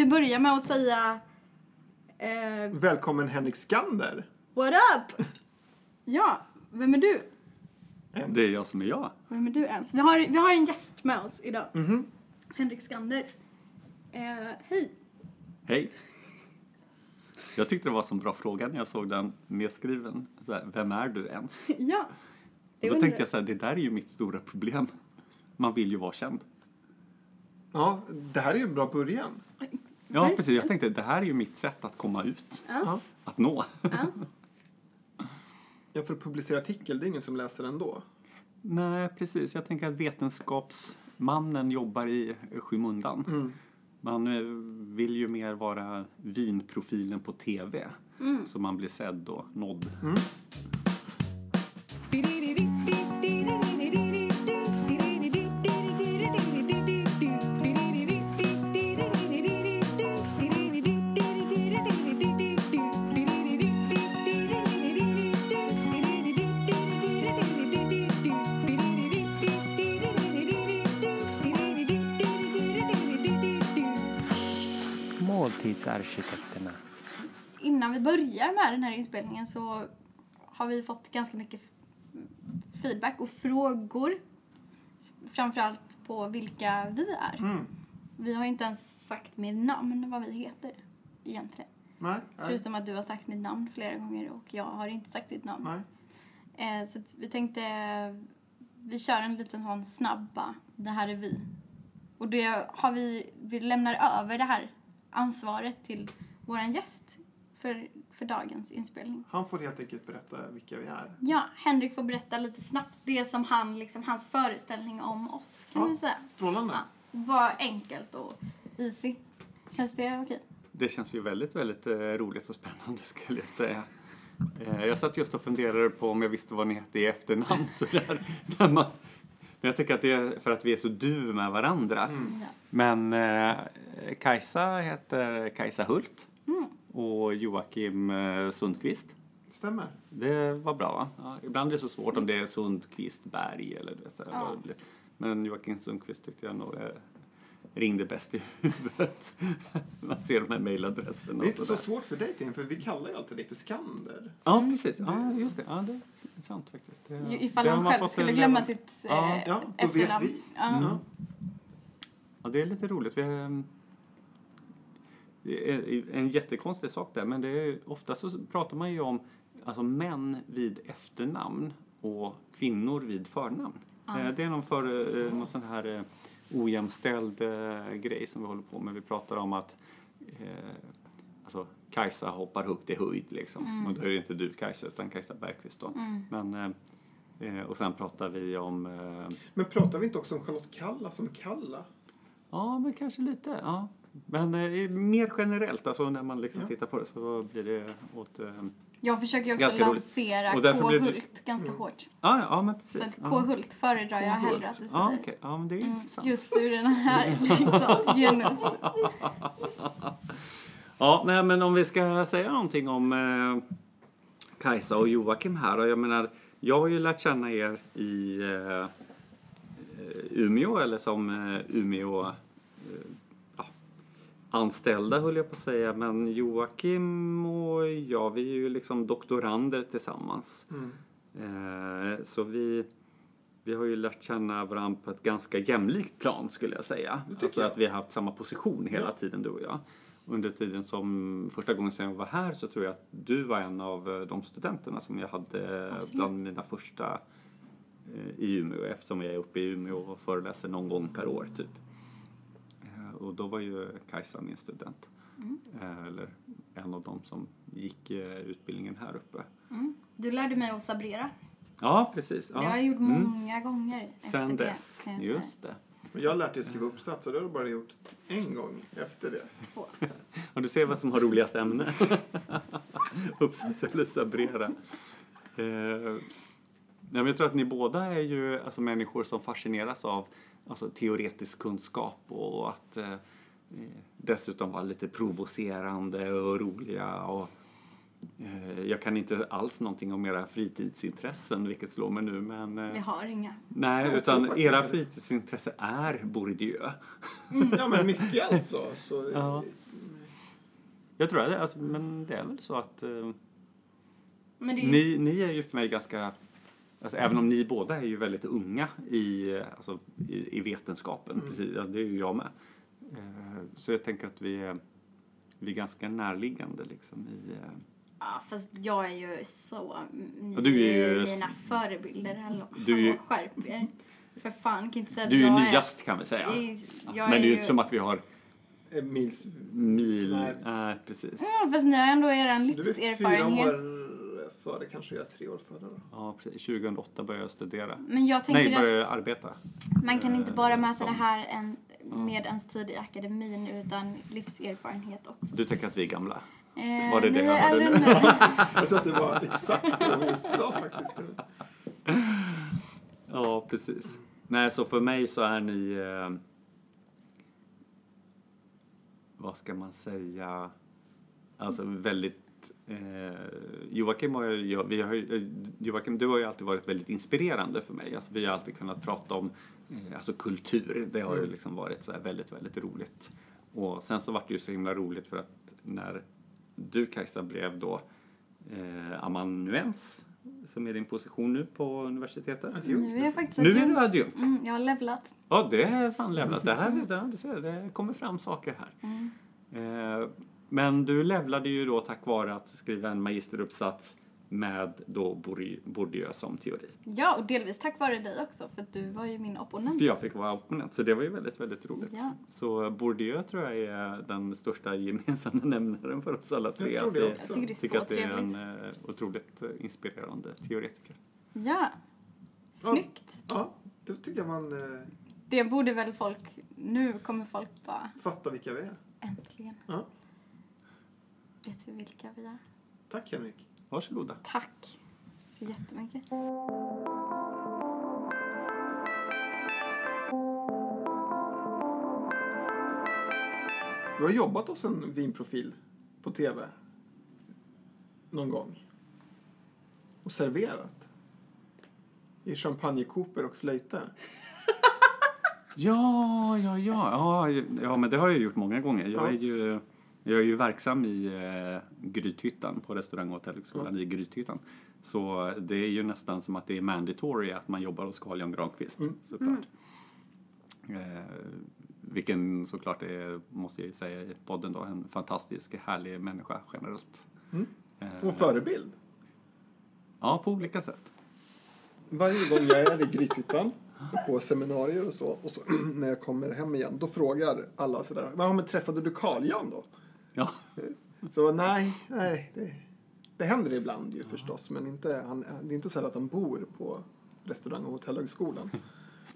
vi börja med att säga eh, Välkommen Henrik Skander. What up? Ja, vem är du? Ens. Det är jag som är jag. Vem är du ens? Vi har, vi har en gäst med oss idag. Mhm. Henrik Skander. Eh, hej. Hej. Jag tyckte det var en så bra fråga när jag såg den nedskriven. Så här, vem är du ens? Ja. Undrar då tänkte jag så här, det där är ju mitt stora problem. Man vill ju vara känd. Ja, det här är ju en bra början. Ja, Verkligen. precis. Jag tänkte, det här är ju mitt sätt att komma ut. Ja. Att nå. ja. Ja, för att publicera artikel, det är ingen som läser ändå. Nej, precis. Jag tänker att vetenskapsmannen jobbar i skymundan. Mm. Man eh, vill ju mer vara vinprofilen på TV. Mm. Så man blir sedd och nådd. Måltidsarkitekterna. Innan vi börjar med den här inspelningen så har vi fått ganska mycket feedback och frågor. Framförallt på vilka vi är. Mm. Vi har inte ens sagt med namn vad vi heter egentligen. Nej, nej, Förutom att du har sagt mitt namn flera gånger och jag har inte sagt ditt namn. nej. Eh, så att vi tänkte, vi kör en liten sån snabba, det här är vi. Och det har vi, vi lämnar över det här ansvaret till våran gäst för, för dagens inspelning. Han får helt enkelt berätta vilka vi är. Ja, Henrik får berätta lite snabbt det som han, liksom, hans föreställning om oss kan Ja. vi säga. Strålande. Ja, var enkelt och easy. Känns det okej? Det känns ju väldigt, väldigt eh, roligt och spännande skulle jag säga. Eh, jag satt just och funderade på om jag visste vad ni hette i efternamn. Så där, när man, men jag tycker att det är för att vi är så du med varandra. Mm. Ja. Men eh, Kajsa heter Kajsa Hult Mm. och Joakim eh, Sundqvist. Stämmer. Det var bra va? Ja, ibland är det så svårt om det är Sundqvist Berg eller du vet, så Ja. Men Joakim Sundqvist tyckte jag nog eh, ringde bäst i huvudet. Man ser de här mejladresserna Det är inte så svårt för dig, för vi kallar ju alltid dig för Skander. Ja, precis. Ja, just det. Ja, det är sant faktiskt. Det, Ifall det har han själv skulle en- glömma sitt eh, Ja, ja, då vet efternamn. vi. Ja. Ja. Ja, det är lite roligt. Vi, ehm, det är en jättekonstig sak där, men det är, ofta så pratar man ju om alltså, män vid efternamn och kvinnor vid förnamn. Ja. Eh, Det är någon, för, eh, någon sån här eh, ojämställd eh, grej som vi håller på med. Vi pratar om att eh, alltså, Kajsa hoppar högt i höjd liksom. Mm. Och då är det inte du Kajsa utan Kajsa Bergqvist då. Mm. Men, eh, eh, och sen pratar vi om eh, Men pratar vi inte också om Charlotte Kalla som Kalla? Ja, men kanske lite. Ja. Men eh, mer generellt, alltså när man liksom Ja. tittar på det så blir det åt... Eh, Jag försöker ju också lansera K. Hult ganska Mm. hårt. ja, ja, men precis. Så att. K. Hult föredrar jag hellre att du säger. Ja, okej. Ja, men det är Mm, intressant. just ur den här liksom, genus. Ja, nej, men om vi ska säga någonting om eh, Kajsa och Joakim här. Och jag menar, jag har ju lärt känna er i eh, Umeå, eller som eh, Umeå eh, anställda höll jag på att säga. Men Joakim och jag, vi är ju liksom doktorander tillsammans. Mm. Eh, så vi, vi har ju lärt känna varandra på ett ganska jämlikt plan skulle jag säga. Alltså jag. att vi har haft samma position hela Ja. tiden du och jag. Under tiden som första gången som jag var här så tror jag att du var en av eh, de studenterna som jag hade Absolut. bland mina första eh, i Umeå eftersom jag är uppe i Umeå och föreläser någon gång per år typ. Och då var ju Kajsa min student. Mm. Eh, Eller en av dem som gick eh, utbildningen här uppe. Mm. Du lärde mig att sabrera. Ja, precis. Ja. Det har jag gjort Mm. många gånger efter Sen det. dess, just det. Men jag har lärt dig att skriva uppsats och det har du bara gjort en gång efter det. Två. Och du ser vad som har roligast ämne. Uppsats eller sabrera. Eh, jag tror att ni båda är ju alltså, människor som fascineras av alltså, teoretisk kunskap och att eh, dessutom vara lite provocerande och roliga. Och, eh, jag kan inte alls någonting om era fritidsintressen, vilket slår mig nu. Men, eh, Vi har inga. nej, Jag utan era fritidsintresse är Bourdieu. Ja, men mycket alltså. Så, Ja. Jag tror det, alltså, men det är väl så att eh, Men det är ju, ni, ni är ju för mig ganska, alltså, även om ni båda är ju väldigt unga i, alltså, i, i vetenskapen, Mm. precis, det är ju jag med. Eh, så jag tänker att vi är, vi är ganska närliggande liksom i, eh, ja, fast jag är ju så... Ni Ja, du är ju- mina förebilder. Hallå, Du är ju- hallå, skärp er. För fan, kan inte säga att du är ju jag nyast kan vi säga. är... Jag men det är ju inte som att vi har Mils... mil, Nej. precis. Ja, fast ni har ändå er Du är fyra livserfarenhet. år före, kanske jag är tre år före då. Ja, precis. 2008 började jag studera. Men jag tänker Nej, att började jag arbeta. man kan inte bara eh, mäta som- det här en, med ens tid i akademin utan livserfarenhet också. Du tänker att vi är gamla? Eh, Var det det ni jag äldre nu? Jag tror att det var exakt det hon just sa faktiskt. Ja, precis. Nej, så för mig så är ni... Eh, vad ska man säga? Alltså väldigt... Eh, Joakim, och jag, vi har, ju- eh, Joakim, du har ju alltid varit väldigt inspirerande för mig. Alltså, vi har alltid kunnat prata om eh, alltså kultur. Det har ju Mm. liksom varit så här väldigt, väldigt roligt. Och sen så var det ju så himla roligt för att när du Kajsa blev då eh, amanuens, som är din position nu på universitetet. Nu är jag faktiskt Nu är du adjunkt. adjunkt. Mm, jag har levlat. Ja, det är fan levlat. Det här, visst, ja, du ser, det kommer fram saker här. Mm. Eh, men du levlade ju då tack vare att skriva en magisteruppsats med då Bourdi- Bourdieu som teori. Ja, och delvis tack vare dig också, för att du var ju min opponent. För jag fick vara opponent, så det var ju väldigt, väldigt roligt. Ja. Så Bourdieu tror jag är den största gemensamma nämnaren för oss alla tre. Jag tror Att det också. Jag tycker det är tycker så att det är trevligt. en eh, otroligt eh, inspirerande teoretiker. Ja. Snyggt. Ja, då tycker jag man eh, Det borde väl folk... Nu kommer folk bara... fattar vilka vi är. Äntligen. Ja. Vet vi vilka vi är? Tack Henrik. Varsågoda. Tack så jättemycket. Du har jobbat hos en vinprofil på tv någon gång. Och serverat. I champagnekooper och flöjter. Ja, ja, ja, ja, ja, men det har jag gjort många gånger. Jag Ja. är ju, jag är ju verksam i eh, Grythyttan på restaurang och hotellhögskolan i Grythyttan. Så det är ju nästan som att det är mandatory att man jobbar hos Carl Jan Granqvist Mm. såklart. Eh, vilken såklart är, måste jag ju säga i podden då, en fantastisk härlig människa generellt. Mm. Eh, Och förebild. Ja, på olika sätt. Varje gång jag är i Grythyttan på seminarier och så, och så när jag kommer hem igen, då frågar alla sådär, ja men träffade du Carl-Jan då? Ja. Så nej, nej, det, det händer ibland ju förstås, men inte, han, det är inte så att han bor på restaurang och hotellhögskolan.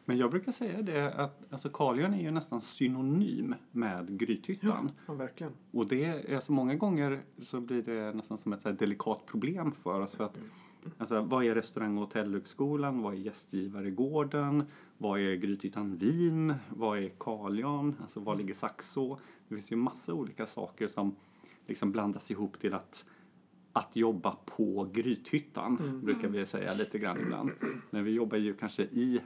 Men jag brukar säga det att alltså Carl Jan är ju nästan synonym med Grythyttan. Ja, verkligen. Och det är, alltså många gånger så blir det nästan som ett så delikat problem för oss. För att, alltså, vad är restaurang och hotellhögskolan? Vad är gästgivaregården? Vad är Grythyttan vin? Vad är Carl Jan? Alltså var ligger Saxå? Det finns ju massa olika saker som liksom blandas ihop till att att jobba på Grythyttan brukar vi säga lite grann ibland. Men vi jobbar ju kanske i,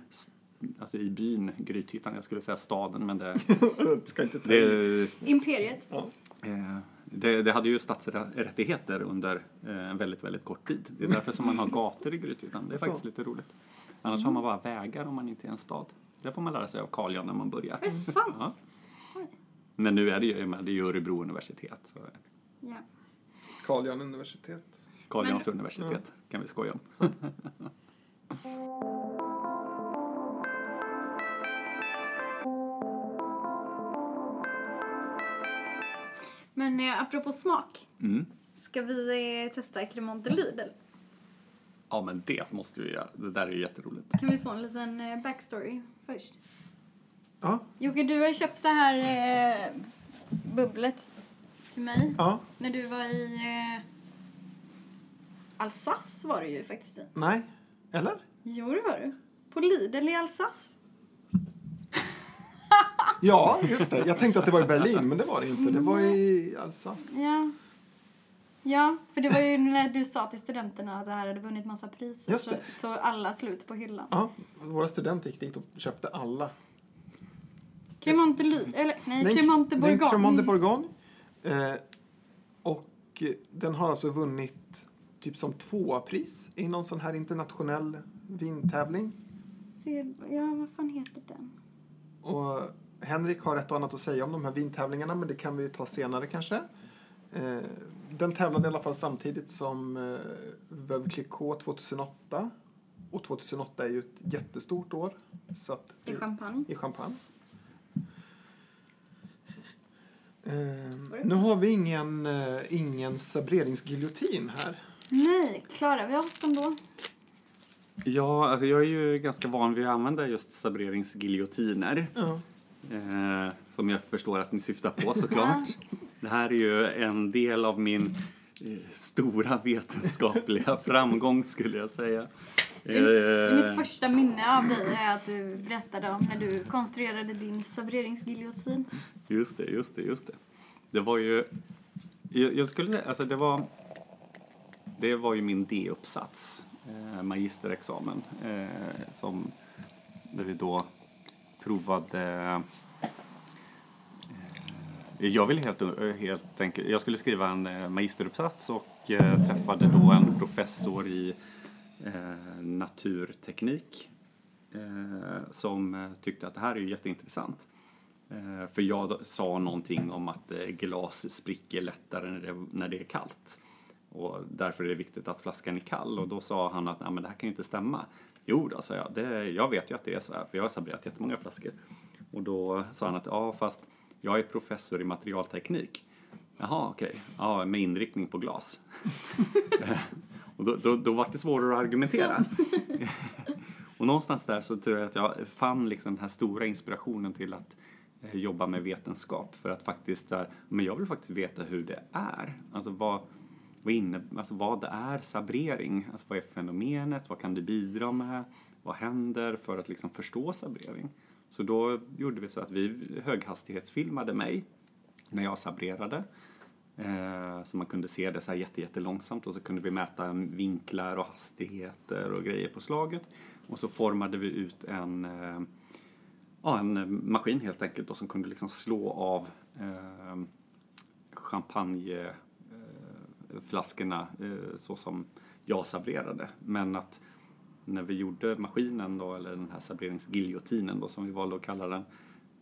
alltså i byn Grythyttan. Jag skulle säga staden men det, ska inte ta det Imperiet. Ja. Eh, Det, det hade ju stadsrättigheter under eh, en väldigt, väldigt kort tid. Det är därför som man har gator i Grythyttan. Det är Så. faktiskt lite roligt. Annars har man bara vägar om man inte är en stad. Det får man lära sig av Carl Jan när man börjar. Är det sant? Ja. Men nu är det ju det är ju Örebro universitet. Så Ja. Carl Jan universitet. Carl Men- Jans universitet kan vi skoja om. Men eh, apropå smak. Mm. Ska vi eh, testa cremant de Lidl? Ja men det måste vi göra. Det där är ju jätteroligt. Kan vi få en liten eh, backstory först? Ja, Jocke, du har köpt det här eh, bubblet till mig ja, när du var i eh, Alsace var du ju faktiskt i. nej, eller? Jo, det var du. På Lidl i Alsace. Ja, just det. Jag tänkte att det var i Berlin, men det var det inte. Det var i Alsace. Ja. Ja, för det var ju när du sa till studenterna att det här hade vunnit massa priser. Just Så, så alla slut på hyllan. Ja, våra studenter gick dit och köpte alla. Lidl, eller nej, Det är en- Cremant de Det är en Cremant de Bourgogne. Bourgogne. Eh, Och eh, den har alltså vunnit typ som tvåa pris i någon sån här internationell vintävling. Ser, ja, vad fan heter den? Och Henrik har ett och annat att säga om de här vintävlingarna, men det kan vi ta senare kanske. Eh, Den tävlade i alla fall samtidigt som eh, Veuve Clicquot 2008. Och 2008 är ju ett jättestort år. Så att I champagne. i champagne. Eh, nu har vi ingen, eh, ingen sabreringsgiljotin här. Nej, klarar vi oss ändå? Ja, alltså jag är ju ganska van vid att använda just sabreringsgiljotiner. Ja. Eh, som jag förstår att ni syftar på såklart. Det här är ju en del av min eh, stora vetenskapliga framgång skulle jag säga. Mitt Eh, första minne av dig är att du berättade om när du konstruerade din sabreringsgiljotin. Just det, just det, just det. Det var ju... Jag, skulle alltså det var... Det var ju min D-uppsats, eh, magisterexamen, som där vi då provade... Jag ville helt, helt enkelt... Jag skulle skriva en eh, magisteruppsats och eh, träffade då en professor i eh, naturteknik eh, som eh, tyckte att det här är ju jätteintressant. Eh, För jag sa någonting om att eh, glas spricker lättare när det, när det är kallt. Och därför är det viktigt att flaskan är kall. Och då sa han att Nej, men det här kan ju inte stämma. Jo då, sa jag. Det, jag vet ju att det är så här, för jag har sabrerat jättemånga flaskor. Och då sa han att ja, fast jag är professor i materialteknik. Jaha, okej. Ja, med inriktning på glas. Och då, då, då var det svårare att argumentera. Och någonstans där så tror jag att jag fann liksom den här stora inspirationen till att eh, jobba med vetenskap för att faktiskt där, men jag vill faktiskt veta hur det är. Alltså vad, vad, inne, alltså vad är sabrering? Alltså vad är fenomenet? Vad kan det bidra med? Vad händer för att liksom förstå sabrering? Så då gjorde vi så att vi höghastighetsfilmade mig när jag sabrerade. Eh, så man kunde se det så här jätte, jättelångsamt och så kunde vi mäta vinklar och hastigheter och grejer på slaget. Och så formade vi ut en, eh, ja, en maskin helt enkelt då, som kunde liksom slå av eh, champagneflaskorna eh, eh, så som jag sabrerade. Men att när vi gjorde maskinen då, eller den här sabreringsgiljotinen då som vi valde att kalla den,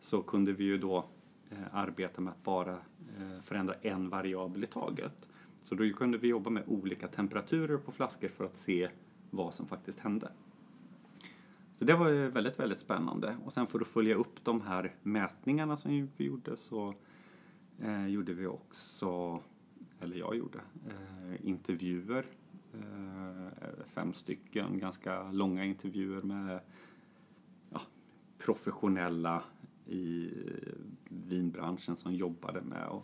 så kunde vi ju då eh, arbeta med att bara eh, förändra en variabel i taget. Så då kunde vi jobba med olika temperaturer på flaskor för att se vad som faktiskt hände. Så det var ju väldigt, väldigt spännande. Och sen för att följa upp de här mätningarna som vi gjorde så eh, gjorde vi också, eller jag gjorde, eh, intervjuer. Eh, fem stycken ganska långa intervjuer med ja, professionella i vinbranschen som jobbade med att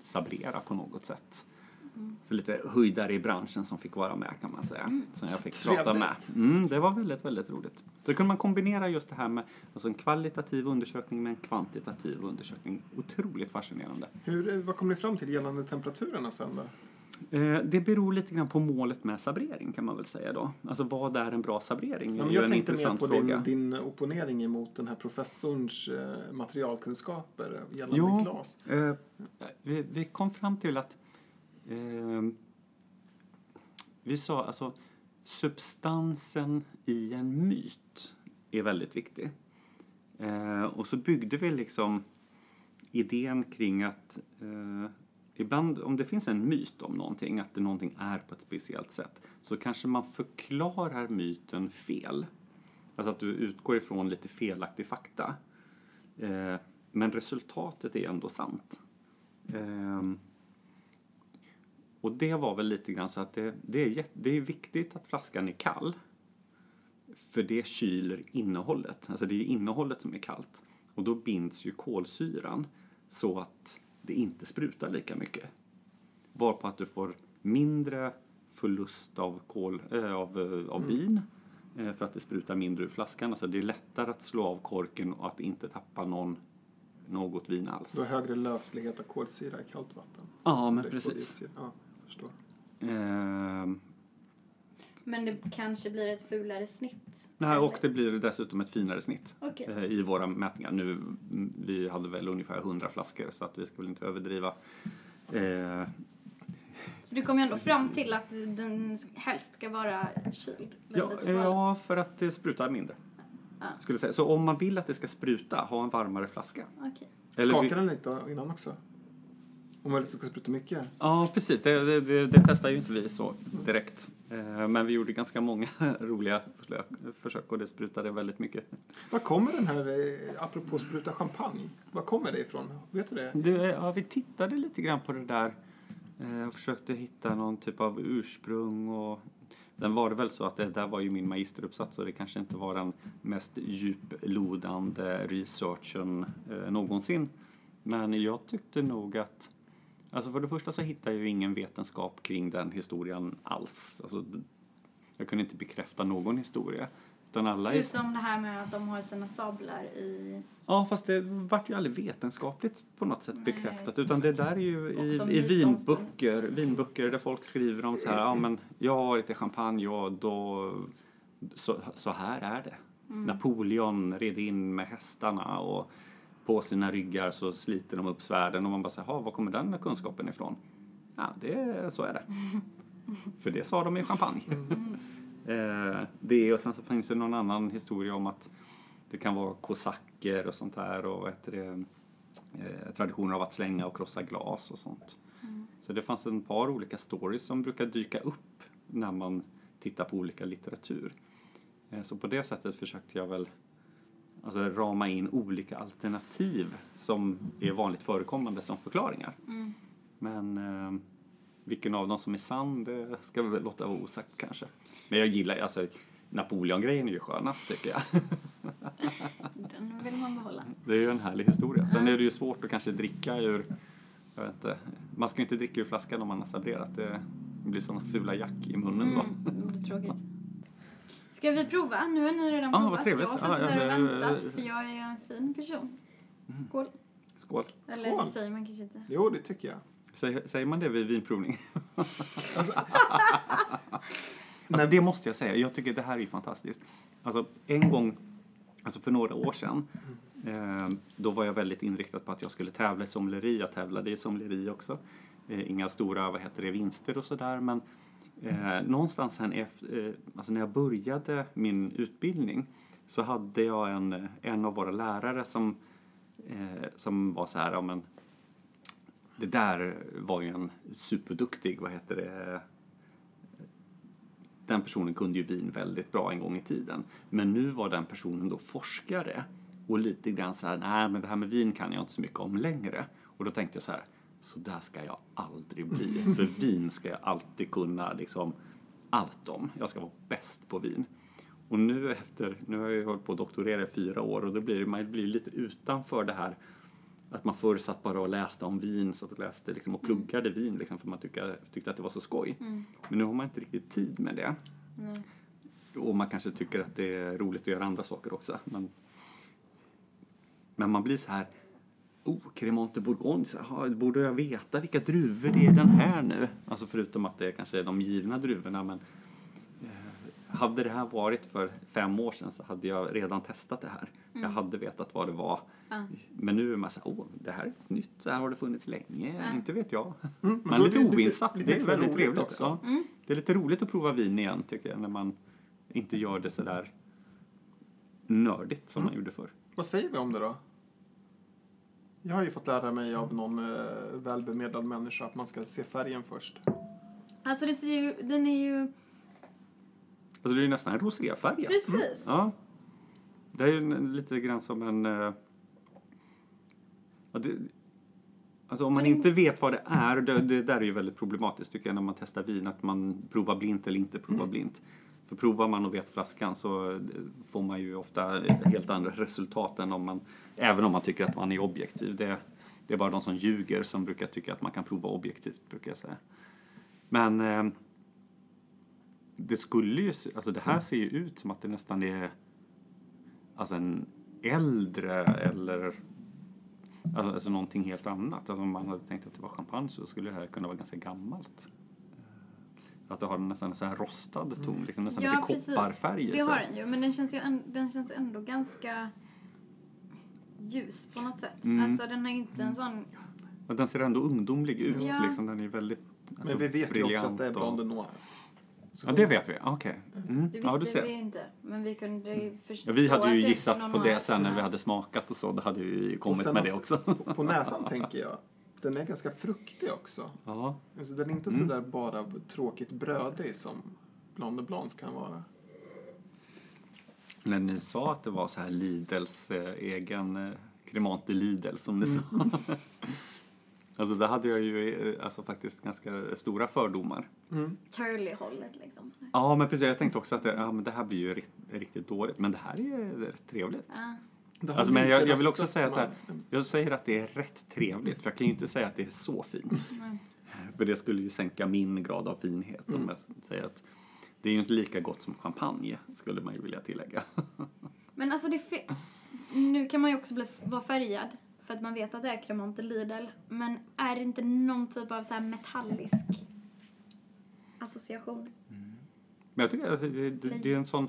sabrera på något sätt. Så lite höjdare i branschen som fick vara med kan man säga. Som jag fick prata med. Trevligt. Mm, det var väldigt, väldigt roligt. Då kunde man kombinera just det här med alltså en kvalitativ undersökning med en kvantitativ undersökning. Otroligt fascinerande. Hur, vad kom ni fram till gällande temperaturerna sen då? Eh, det beror lite grann på målet med sabrering kan man väl säga då. Alltså vad är en bra sabrering? Ja, jag tänkte mer på fråga. din, din opponering emot den här professorns eh, materialkunskaper gällande Jo. glas. Eh, vi, vi kom fram till att eh, vi sa alltså substansen i en myt är väldigt viktig. Eh, och så byggde vi liksom idén kring att eh, ibland om det finns en myt om någonting, att det någonting är på ett speciellt sätt, så kanske man förklarar myten fel. Alltså att du utgår ifrån lite felaktig fakta. Eh, men resultatet är ändå sant. Eh, och det var väl lite grann så att det, det, är, jätte, det är viktigt att flaskan är kall. För det kyler innehållet. Alltså det är innehållet som är kallt. Och då binds ju kolsyran så att det inte sprutar lika mycket. Varpå att du får mindre förlust av, kol, äh, av, eh, av vin eh, för att det sprutar mindre ur flaskan. Alltså det är lättare att slå av korken och att inte tappa någon, något vin alls. Du har högre löslighet av kolsyra i kallt vatten. Ja, men precis. Ja, förstår. Ehm, Men det kanske blir ett fulare snitt? nej, och det blir dessutom ett finare snitt Okej. eh, i våra mätningar. Nu, mm, vi hade väl ungefär 100 flaskor så att vi ska väl inte överdriva. Eh, Så du kom ju ändå fram till att den helst ska vara kyld? Ja, ja, för att det sprutar mindre. Ja. Skulle säga. Så om man vill att det ska spruta, ha en varmare flaska. Vi- Skakar den lite innan också? Om man inte ska spruta mycket? Ja, precis. Det, det, det, det testar ju inte vi så direkt. Eh, Men vi gjorde ganska många roliga försök, och det sprutade väldigt mycket. Var kommer den här, eh, apropå spruta champagne, var kommer det ifrån? Vet du det? Det, ja, vi tittade lite grann på det där eh, och försökte hitta någon typ av ursprung och den var det väl så att det där var ju min magisteruppsats och det kanske inte var den mest djuplodande researchen eh, någonsin. Men jag tyckte nog att Alltså för det första så hittade jag ju ingen vetenskap kring den historien alls. Alltså, jag kunde inte bekräfta någon historia. Utan alla är Förutom det här med att de har sina sablar i... Ja, fast det vart ju aldrig vetenskapligt på något sätt Nej, bekräftat. Utan det där är ju i, som i vinböcker, vinböcker där folk skriver om så här, ja men jag har varit i Champagne och då, så, så här är det. Napoleon red in med hästarna och på sina ryggar så sliter de upp svärden och man bara säger, "Ha, var kommer den kunskapen ifrån? Ja, det, så är det. För det sa de i Champagne. Eh, det och sen så finns det någon annan historia om att det kan vara kosacker och sånt där och heter det, eh, traditioner av att slänga och krossa glas och sånt. Så det fanns en par olika stories som brukar dyka upp när man tittar på olika litteratur. Eh, så på det sättet försökte jag väl alltså, rama in olika alternativ som är vanligt förekommande som förklaringar. Mm. Men eh, vilken av dem som är sann, det ska vi väl låta vara osagt kanske. Men jag gillar alltså Napoleon-grejen är ju skönast tycker jag. Den vill man behålla. Det är ju en härlig historia. Sen är det ju svårt att kanske dricka ur, jag vet inte, man ska ju inte dricka ur flaskan om man har sabrerat. Det blir sådana fula jack i munnen då. Mm, det är tråkigt. Ska vi prova? Nu har ni redan Ah, provat. vad trevligt. Jag har suttit Ah, där och väntat för jag är en fin person. Skål. Skål. Eller Skål. det säger man kanske inte. Jo, det tycker jag. Säger, säger man det vid vinprovning? Alltså, Alltså det måste jag säga, jag tycker det här är fantastiskt. Alltså en gång, alltså för några år sedan, eh, då var jag väldigt inriktad på att jag skulle tävla i sommeleri. Jag tävlade i sommeleri också. Eh, inga stora, vad heter det, vinster och sådär men Mm. eh, någonstans sen efter, eh, alltså när jag började min utbildning så hade jag en, en av våra lärare som, eh, som var så här, ja men det där var ju en superduktig, vad heter det, den personen kunde ju vin väldigt bra en gång i tiden. Men nu var den personen då forskare och lite grann så här, nej men det här med vin kan jag inte så mycket om längre. Och då tänkte jag så här, så där ska jag aldrig bli. För vin ska jag alltid kunna liksom allt om. Jag ska vara bäst på vin. Och nu efter, nu har jag hållit på att doktorera i fyra år och då blir man blir lite utanför det här att man förr satt bara och läste om vin, satt och läste liksom, och pluggade vin liksom, för man tyckte, tyckte att det var så skoj. Mm. Men nu har man inte riktigt tid med det. Nej. Och man kanske tycker att det är roligt att göra andra saker också. Men, men man blir så här, oh, Cremant de Bourgogne, så, aha, borde jag veta vilka druvor det är den här nu? Alltså förutom att det kanske är de givna druvorna. Men, eh, hade det här varit för fem år sedan så hade jag redan testat det här. Jag hade vetat vad det var. Ja. Men nu är man så här, åh, det här är nytt, så här har det funnits länge, Ja. inte vet jag. Mm, men Man är lite oinsatt, lite det är väldigt roligt trevligt. också. Mm. Det är lite roligt att prova vin igen tycker jag, när man inte gör det så där nördigt som man gjorde förr. Vad säger vi om det då? Jag har ju fått lära mig av någon eh, välbemedlad människa att man ska se färgen först. Alltså det ser ju, den är ju, Alltså det är ju nästan en roséfärg. precis. Ja. Det är ju en- lite grann som en... eh, Ja, det, alltså om man inte vet vad det är, det, det där är ju väldigt problematiskt tycker jag när man testar vin, att man provar blint eller inte provar blint. För provar man och vet flaskan så eh, får man ju ofta helt andra resultat än om man, även om man tycker att man är objektiv. Det, det är bara de som ljuger som brukar tycka att man kan prova objektivt, brukar jag säga. Men eh, det skulle ju, alltså det här ser ju ut som att det nästan är alltså en äldre eller alltså någonting helt annat. Alltså om man hade tänkt att det var champagne så skulle det här kunna vara ganska gammalt. Att det har nästan en så här rostad ton, liksom, nästan lite kopparfärg i Det har sig. den ju, men den känns ju en, den känns ändå ganska ljus på något sätt. Mm. Alltså den har inte en sån, Ja, Men den ser ändå ungdomlig ut. Ja. Liksom. Den är väldigt alltså, Men vi vet ju också att det är och- Blanc de Noir. Så Ja, det vet vi. Okej. Mm. Det Ja, du visste ser. vi inte. Men vi kunde ju förstå Ja, vi hade ju gissat på det sen när vi hade smakat och så. Då hade vi kommit med det också. På, på näsan tänker jag. Den är ganska fruktig också. Ja. Alltså, den är inte Mm. sådär bara tråkigt brödig som Blanc de Blanc kan vara. När ni sa att det var så här Lidls eh, egen eh, Cremant de Lidl som ni Mm. sa. alltså där hade jag ju eh, alltså, faktiskt ganska stora fördomar. Mm. Turley-hållet liksom. Ja men precis, jag tänkte också att det, ja, men det här blir ju rikt, riktigt dåligt. Men det här är rätt trevligt. Ja. Alltså, men jag, jag vill också säga så här, är- jag säger att det är rätt trevligt för jag kan ju inte säga att det är så fint. Nej. För det skulle ju sänka min grad av finhet om jag säger att det är ju inte lika gott som champagne skulle man ju vilja tillägga. Men alltså det Nu kan man ju också bli, vara färgad för att man vet att det är Cremant Lidl. Men är det inte någon typ av så här metallisk association? Men jag tycker att det, det, det är en sån...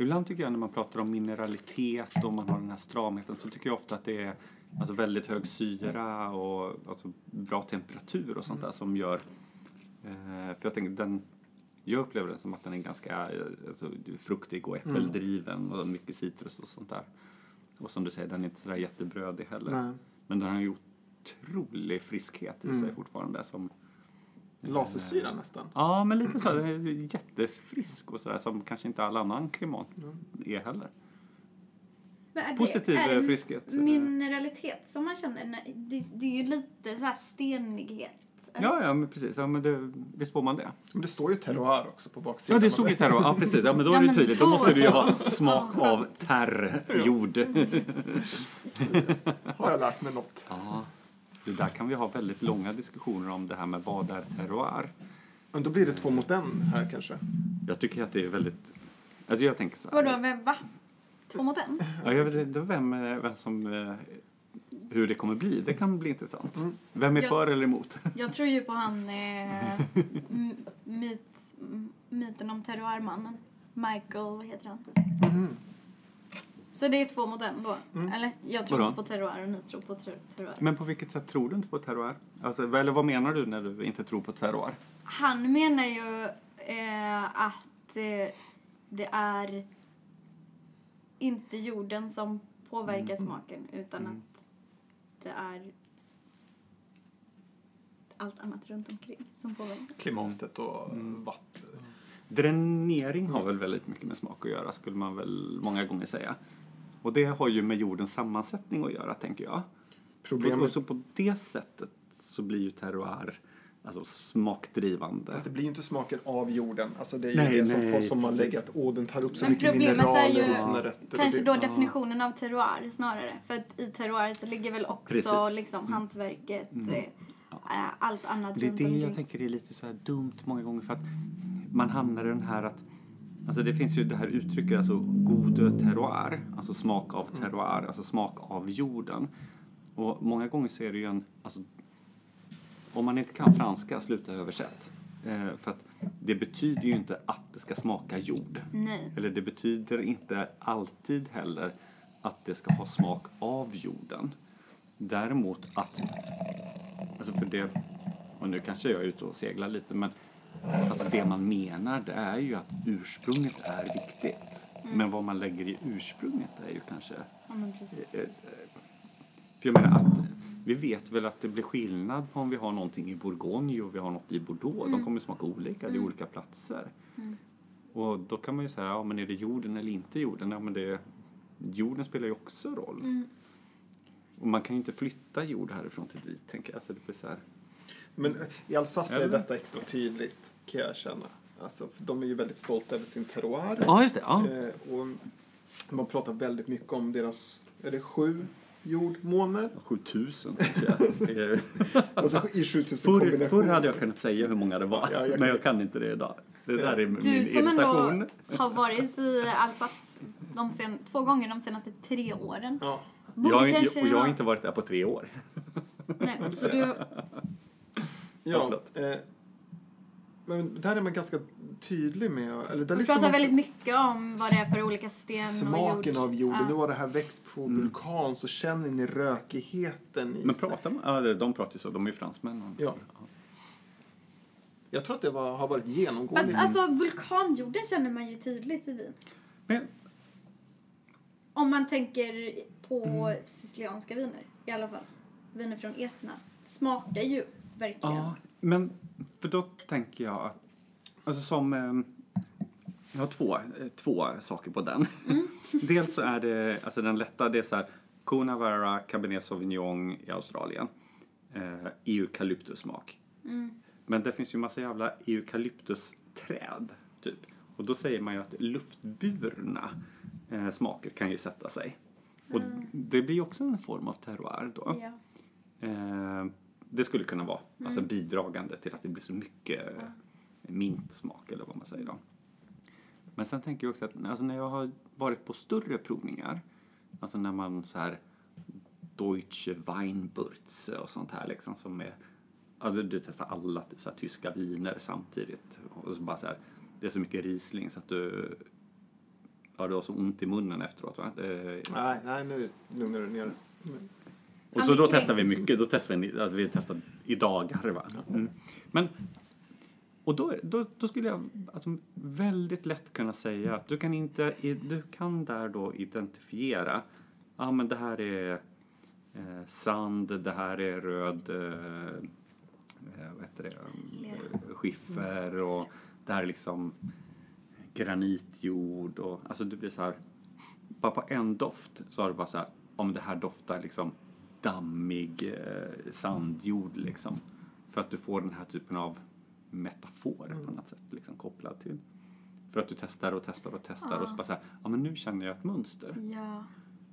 Ibland tycker jag när man pratar om mineralitet och man har den här stramheten så tycker jag ofta att det är alltså väldigt hög syra och alltså bra temperatur och sånt där som gör... Eh, för jag tänker den... Jag upplever den som att den är ganska eh, alltså, fruktig och äppeldriven och mycket citrus och sånt där. Och som du säger, den är inte sådär jättebrödig heller. Nej. Men den har ju otrolig friskhet i sig Mm. fortfarande som... Lasersyra nästan. Ja, men lite så. Jättefrisk och sådär som kanske inte all annan klimat är heller. Men är det- Positiv är det eh, friskhet. Mineralitet som man känner, det, det är ju lite så här stenighet. Ja, ja, men precis. Ja, men det, visst får man det? Men det står ju terroir också på baksidan. Ja, det stod ju terror. Ja, precis. Ja, men då Ja, är det tydligt. Då då måste du ju ha smak av terr, jord. Har jag lärt mig något. Ja, det där kan vi ha väldigt långa diskussioner om det här med vad är terroir. Men då blir det två mot en här kanske. Jag tycker att det är väldigt... Alltså jag tänker så här. Vadå, vem- va? Två mot en? Ja, jag vet inte vem, eh, vem som... eh, Hur det kommer bli. Det kan bli intressant. Mm. Vem är Ja. för eller emot? Jag tror ju på han eh, myt, myten om terroirmannen. Michael, vad heter han? Mhm. Så det är två mot en då? Mm. Eller? Jag tror Vadå? inte på terroir och ni tror på ter- terroir. Men på vilket sätt tror du inte på terroir? Alltså, eller vad menar du när du inte tror på terroir? Han menar ju eh, att eh, det är inte jorden som påverkar smaken utan Mm. att det är allt annat runt omkring som påverkar. Klimatet och Mm. vatten. Dränering har väl väldigt mycket med smak att göra, skulle man väl många gånger säga. Och det har ju med jordens sammansättning att göra, tänker jag. Och, och Problemet, så på det sättet så blir ju terroir alltså smakdrivande. fast det blir ju inte smaken av jorden. Alltså det är ju Nej, det som, nej, får, som man lägger att åh, den tar upp så Men mycket problemet är mineraler ju i sina rötter. Kanske då definitionen av terroir snarare. För att i terroir så ligger väl också Precis. liksom hantverket, Mm. eh, allt annat Det är det omkring. jag tänker är lite så här dumt många gånger för att man hamnar i den här att Alltså det finns ju det här uttrycket, alltså gode terroir, alltså smak av terroir, alltså smak av jorden. Och många gånger så är det ju en, alltså om man inte kan franska, sluta översätt. Eh, för att det betyder ju inte att det ska smaka jord. Nej. Eller det betyder inte alltid heller att det ska ha smak av jorden. Däremot att, alltså för det, och nu kanske jag är ute och seglar lite, men alltså det man menar det är ju att ursprunget är viktigt. Men vad man lägger i ursprunget är ju kanske Ja, men precis. Eh, eh, För jag menar att vi vet väl att det blir skillnad på om vi har någonting i Bourgogne och vi har något i Bordeaux. De Mm. kommer smaka olika, det är Mm. olika platser. Mm. Och då kan man ju säga, ja men är det jorden eller inte jorden? Ja men det, jorden spelar ju också roll. Mm. Och man kan ju inte flytta jord härifrån till dit, tänker jag. Så det blir så här. Men i Alsace är detta extra tydligt, kan jag känna. Alltså, de är ju väldigt stolta över sin terroir. Ja, just det. Ja. Eh, och man pratar väldigt mycket om deras, är det sju jordmåner? 7000, tänker jag. Det är- Alltså i 7000 Förr, kombinationer. förr hade jag kunnat säga hur många det var, Ja, jag men jag kan inte det idag. Det där är min Du som irritation. ändå har varit i Alsace de sen, två gånger de senaste tre åren. Ja. Jag, kanske och jag har ha- inte varit där på tre år. Nej, så du, Ja, eh, men där är man ganska tydlig med, eller där Vi lyfter pratar man väldigt mycket om vad det är för olika sten och smaken jord. av jorden. Ja. Nu var det här växt på Mm. vulkan så känner ni rökigheten i Men pratar man? Ja, de pratar ju så. De är ju fransmän. Ja. Jag tror att det var, har varit genomgående. Fast alltså vulkanjorden känner man ju tydligt i vin. Men, Om man tänker på Mm. sicilianska viner i alla fall. Viner från Etna. Smakar ju verkligen. ja, men för då tänker jag att, alltså som, eh, jag har två, eh, två saker på den. Dels så är det, alltså den lätta, det är så här, Coonawarra Cabernet Sauvignon i Australien. Eh, eukalyptussmak. Mm. Men det finns ju massa jävla eukalyptusträd, typ. Och då säger man ju att luftburna eh, smaker kan ju sätta sig. Och det blir ju också en form av terroir då. Ja. Eh, det skulle kunna vara alltså bidragande till att det blir så mycket eh, mintsmak eller vad man säger då. Men sen tänker jag också att alltså när jag har varit på större provningar, alltså när man så här Deutsche Weinburze och sånt här liksom som är, ja du, du testar alla så här, tyska viner samtidigt och så bara så här, det är så mycket Riesling så att du, ja du har så ont i munnen efteråt va? Det, Nej, nej, nu lugnar du ner och så då testar vi mycket, då testar vi, alltså vi testar i dagar va. Mm. Men, och då, då, då skulle jag alltså, väldigt lätt kunna säga att du kan inte, du kan där då identifiera, ja ah, men det här är eh, sand, det här är röd, eh, eh, vad heter det, eh, skiffer och det här är liksom granitjord och alltså det blir så här, bara på en doft så har du bara så här, om det här doftar liksom dammig eh, sandjord liksom. För att du får den här typen av metaforer på något sätt liksom kopplad till. För att du testar och testar och testar och så bara så här, ja men nu känner jag ett mönster. ja.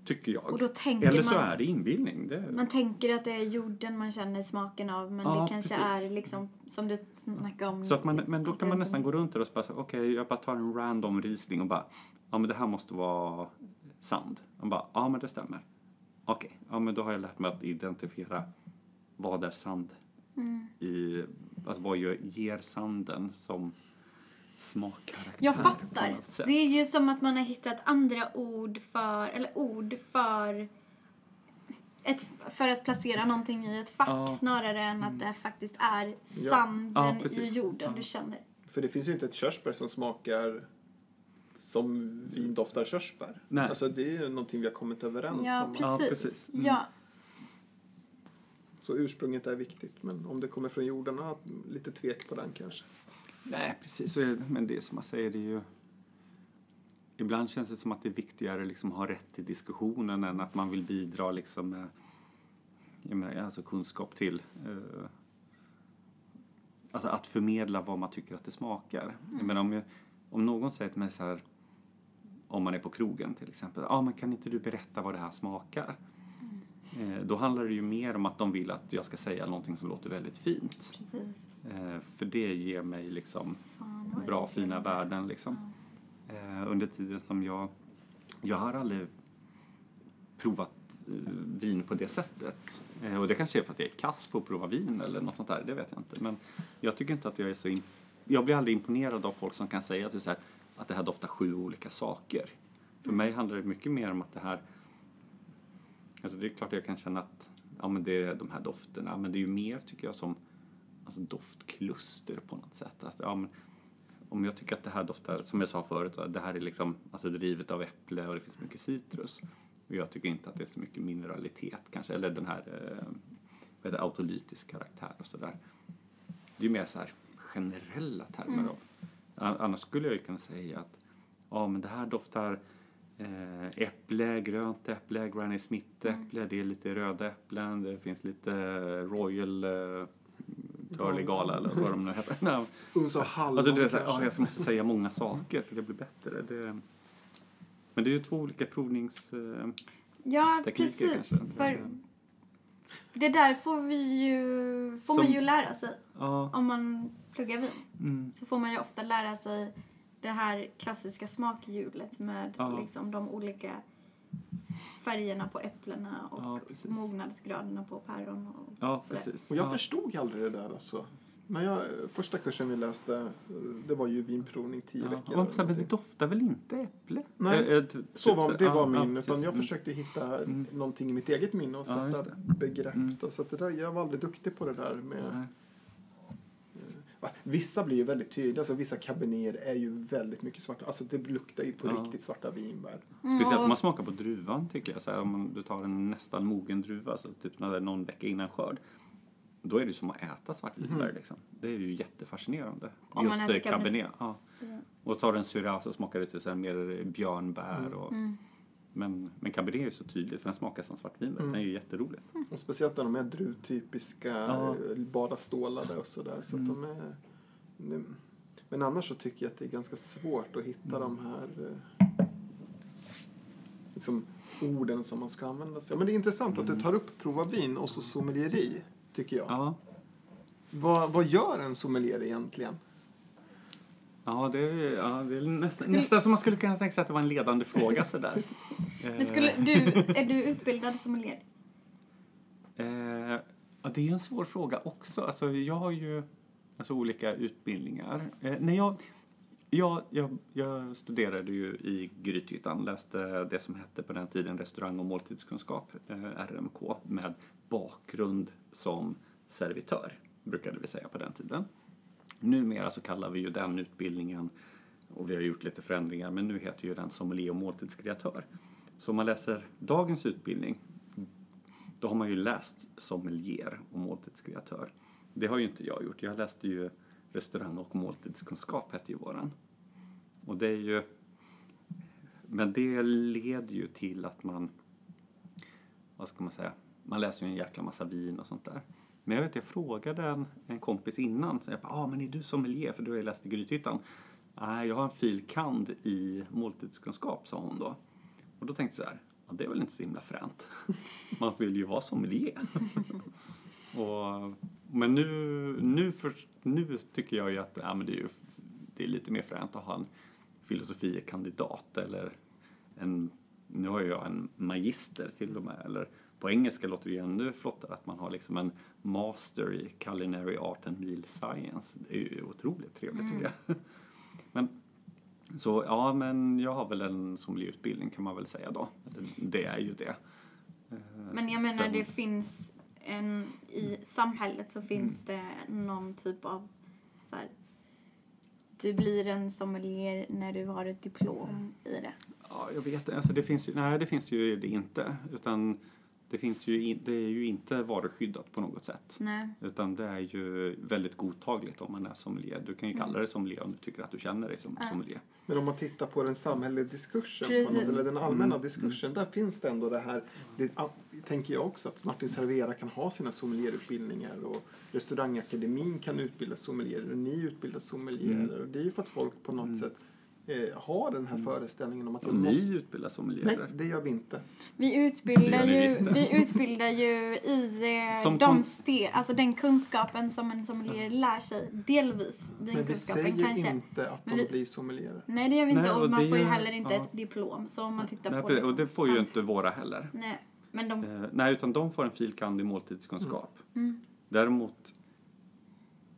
Tycker jag. Eller så man- är det inbildning. Det, Man tänker att det är jorden man känner smaken av men Ja, det kanske precis. är liksom som du snackade om. Så att man, men då kan man nästan gå runt där och bara okej, jag bara tar en random Riesling och bara, ja men det här måste vara sand. Och bara, ja men det stämmer. Okej, ja men då har jag lärt mig att identifiera vad är sand Mm. i, alltså vad gör, ger sanden som smakkaraktär Jag fattar. Det är ju som att man har hittat andra ord för, eller ord för ett, för att placera någonting i ett fack Ja. snarare än att det faktiskt är Ja. sanden Ja, i precis. jorden Ja. du känner. För det finns ju inte ett körsbär som smakar som vin doftar körsbär. Nej. Alltså det är ju någonting vi har kommit överens Ja, om. precis. Ja, precis. Mm. Ja, Så ursprunget är viktigt. Men om det kommer från jorden, lite tvek på den kanske. Nej, precis. Men det är som man säger, det är ju... Ibland känns det som att det är viktigare liksom att ha rätt i diskussionen än att man vill bidra liksom med jag menar, alltså kunskap till... Eh, alltså att förmedla vad man tycker att det smakar. Jag menar, om, jag, om någon säger till mig så här, om man är på krogen till exempel, ja ah, men kan inte du berätta vad det här smakar? Eh, då handlar det ju mer om att de vill att jag ska säga någonting som låter väldigt fint. precis. Eh, för det ger mig liksom Fan, bra fina värden liksom. Eh, under tiden som jag, jag har aldrig provat eh, vin på det sättet. Och det kanske är för att jag är kass på att prova vin eller något sånt där, det vet jag inte. Men jag tycker inte att jag är så jag blir aldrig imponerad av folk som kan säga att, det så här, att det här doftar sju olika saker. För mig handlar det mycket mer om att det här Alltså det är klart jag kan känna att ja, men det är de här dofterna, men det är ju mer tycker jag som alltså doftkluster på något sätt. Att, ja, men, om jag tycker att det här doftar, som jag sa förut, det här är liksom alltså drivet av äpple och det finns mycket citrus. Och jag tycker inte att det är så mycket mineralitet kanske, eller den här eh, vad heter det, autolytisk karaktär och sådär. Det är ju mer så här generella termer. Mm. Av. An- Annars skulle jag ju kunna säga att ja, men det här doftar eh, äpple, grönt äpple, Granny Smith-äpple, det är lite röda äpplen, det finns lite Royal eh, Turley Gala eller vad de nu heter. Uns av hallon Alltså det är så här, ja, jag måste säga många saker för det blir bättre. Det, men det är ju två olika provnings... eh, Ja, precis. kanske. För, för det där får vi ju, får man Som- ju lära sig. Ja. Om man pluggar vin Mm. så får man ju ofta lära sig det här klassiska smakhjulet med Ja. liksom de olika färgerna på äpplena och Ja, mognadsgraderna på päron och Ja, sådär. precis. Och jag ja. förstod aldrig det där alltså. När jag, första kursen vi läste, det var ju vinprovning tio Ja, veckor. och men det doftar väl inte äpple? Nej, eh, typ Så var, det ja, var ja, min, precis. utan jag Mm. försökte hitta Mm. någonting i mitt eget minne och Ja, sätta det. begrepp. Mm. Då, så att det där, jag var aldrig duktig på det där med... Nej. Vissa blir ju väldigt tydliga, alltså vissa cabernet är ju väldigt mycket svarta. Alltså det luktar ju på Ja. riktigt svarta vinbär. Speciellt om man smakar på druvan tycker jag. Så här, om man, du tar en nästan mogen druva, så typ när det är någon vecka innan skörd. Då är det som att äta svartvinbär Mhm. liksom. Det är ju jättefascinerande. Om man Just äter det, cabernet. cabernet. Ja. Och tar du en syrah så smakar det till så här mer björnbär. Mm. Och, Mm. Men, men cabernet är ju så tydligt för den smakar som svartvinbär. Mm. Den är ju jätterolig. Och speciellt när de är druvtypiska, Ja. eh, bara stålade och sådär. Så att Mm. de är... Men- Men annars så tycker jag att det är ganska svårt att hitta Mm. de här eh, liksom, orden som man ska använda sig av. Men det är intressant att du tar upp prova vin och så sommelieri, tycker jag. Mm. Ja, Vad, vad gör en sommelier egentligen? Ja, det, är, ja det är nästan, nästan som man skulle kunna tänka sig att det var en ledande fråga sådär. Men skulle du, är du utbildad sommelier? Eh, ja, det är en svår fråga också. Alltså, jag har ju alltså, olika utbildningar. Eh, när jag, jag, jag, jag studerade ju i Grythyttan, läste det som hette på den tiden restaurang och måltidskunskap, eh, RMK, med bakgrund som servitör, brukade vi säga på den tiden. Numera så kallar vi ju den utbildningen, och vi har gjort lite förändringar, men nu heter ju den sommelier och måltidskreatör. Så om man läser dagens utbildning då har man ju läst sommelier och måltidskreatör. Det har ju inte jag gjort. Jag läste ju restaurang och måltidskunskap hette ju våran. Och det är ju... Men det leder ju till att man... Vad ska man säga? Man läser ju en jäkla massa vin och sånt där. Men jag vet, jag frågade en, en kompis innan. Så jag bara, ah, men är du sommelier? För du har ju läst i Grythyttan. Nej, jag har en fil. kand i måltidskunskap, sa hon då. Och då tänkte jag så här, ja, det är väl inte så himla fränt. Man vill ju vara sommelier. och, men nu, nu, för, nu tycker jag ju att ja, men det, är ju, det är lite mer fränt att ha en filosofiekandidat eller en, nu har jag en magister till och med, eller på engelska låter det ju ännu flottare att man har liksom en master i culinary art and meal science. Det är ju otroligt trevligt tycker jag. Men så ja, men jag har väl en sommelierutbildning kan man väl säga då. Det är ju det. Eh, Men jag menar sen- det finns en, i samhället så finns det någon typ av så här, du blir en sommelier när du har ett diplom i det. Ja, jag vet alltså det finns ju, nej det finns ju det inte. Utan det finns ju, in, det är ju inte varuskyddat på något sätt. Nej. Utan det är ju väldigt godtagligt om man är sommelier. Du kan ju kalla det sommelier om du tycker att du känner dig som Ja. sommelier. Men om man tittar på den samhälleliga diskursen, på något, eller den allmänna Mm. diskursen, där finns det ändå det här, det tänker jag också, att Martin Servera kan ha sina sommelierutbildningar och restaurangakademin kan utbilda sommelierer och ni utbildar sommelierer. Mm. Och det är ju för att folk på något Mm. sätt eh, har den här föreställningen om att Och de ni måste... utbildar Nej, sommelierer. det gör vi inte. Vi utbildar, ju, vi utbildar ju i eh, Som de ste, alltså den kunskapen som en sommelier lär sig. Delvis Men vi säger kanske. inte att de vi- blir sommelierer. Nej det gör vi inte Nej, och och man får ju heller inte ja. ett diplom. Så om man tittar Nej, på det och det får ju inte våra heller. Nej, men de... Eh, nej, utan de får en fil. kand. i måltidskunskap. Mm. Däremot,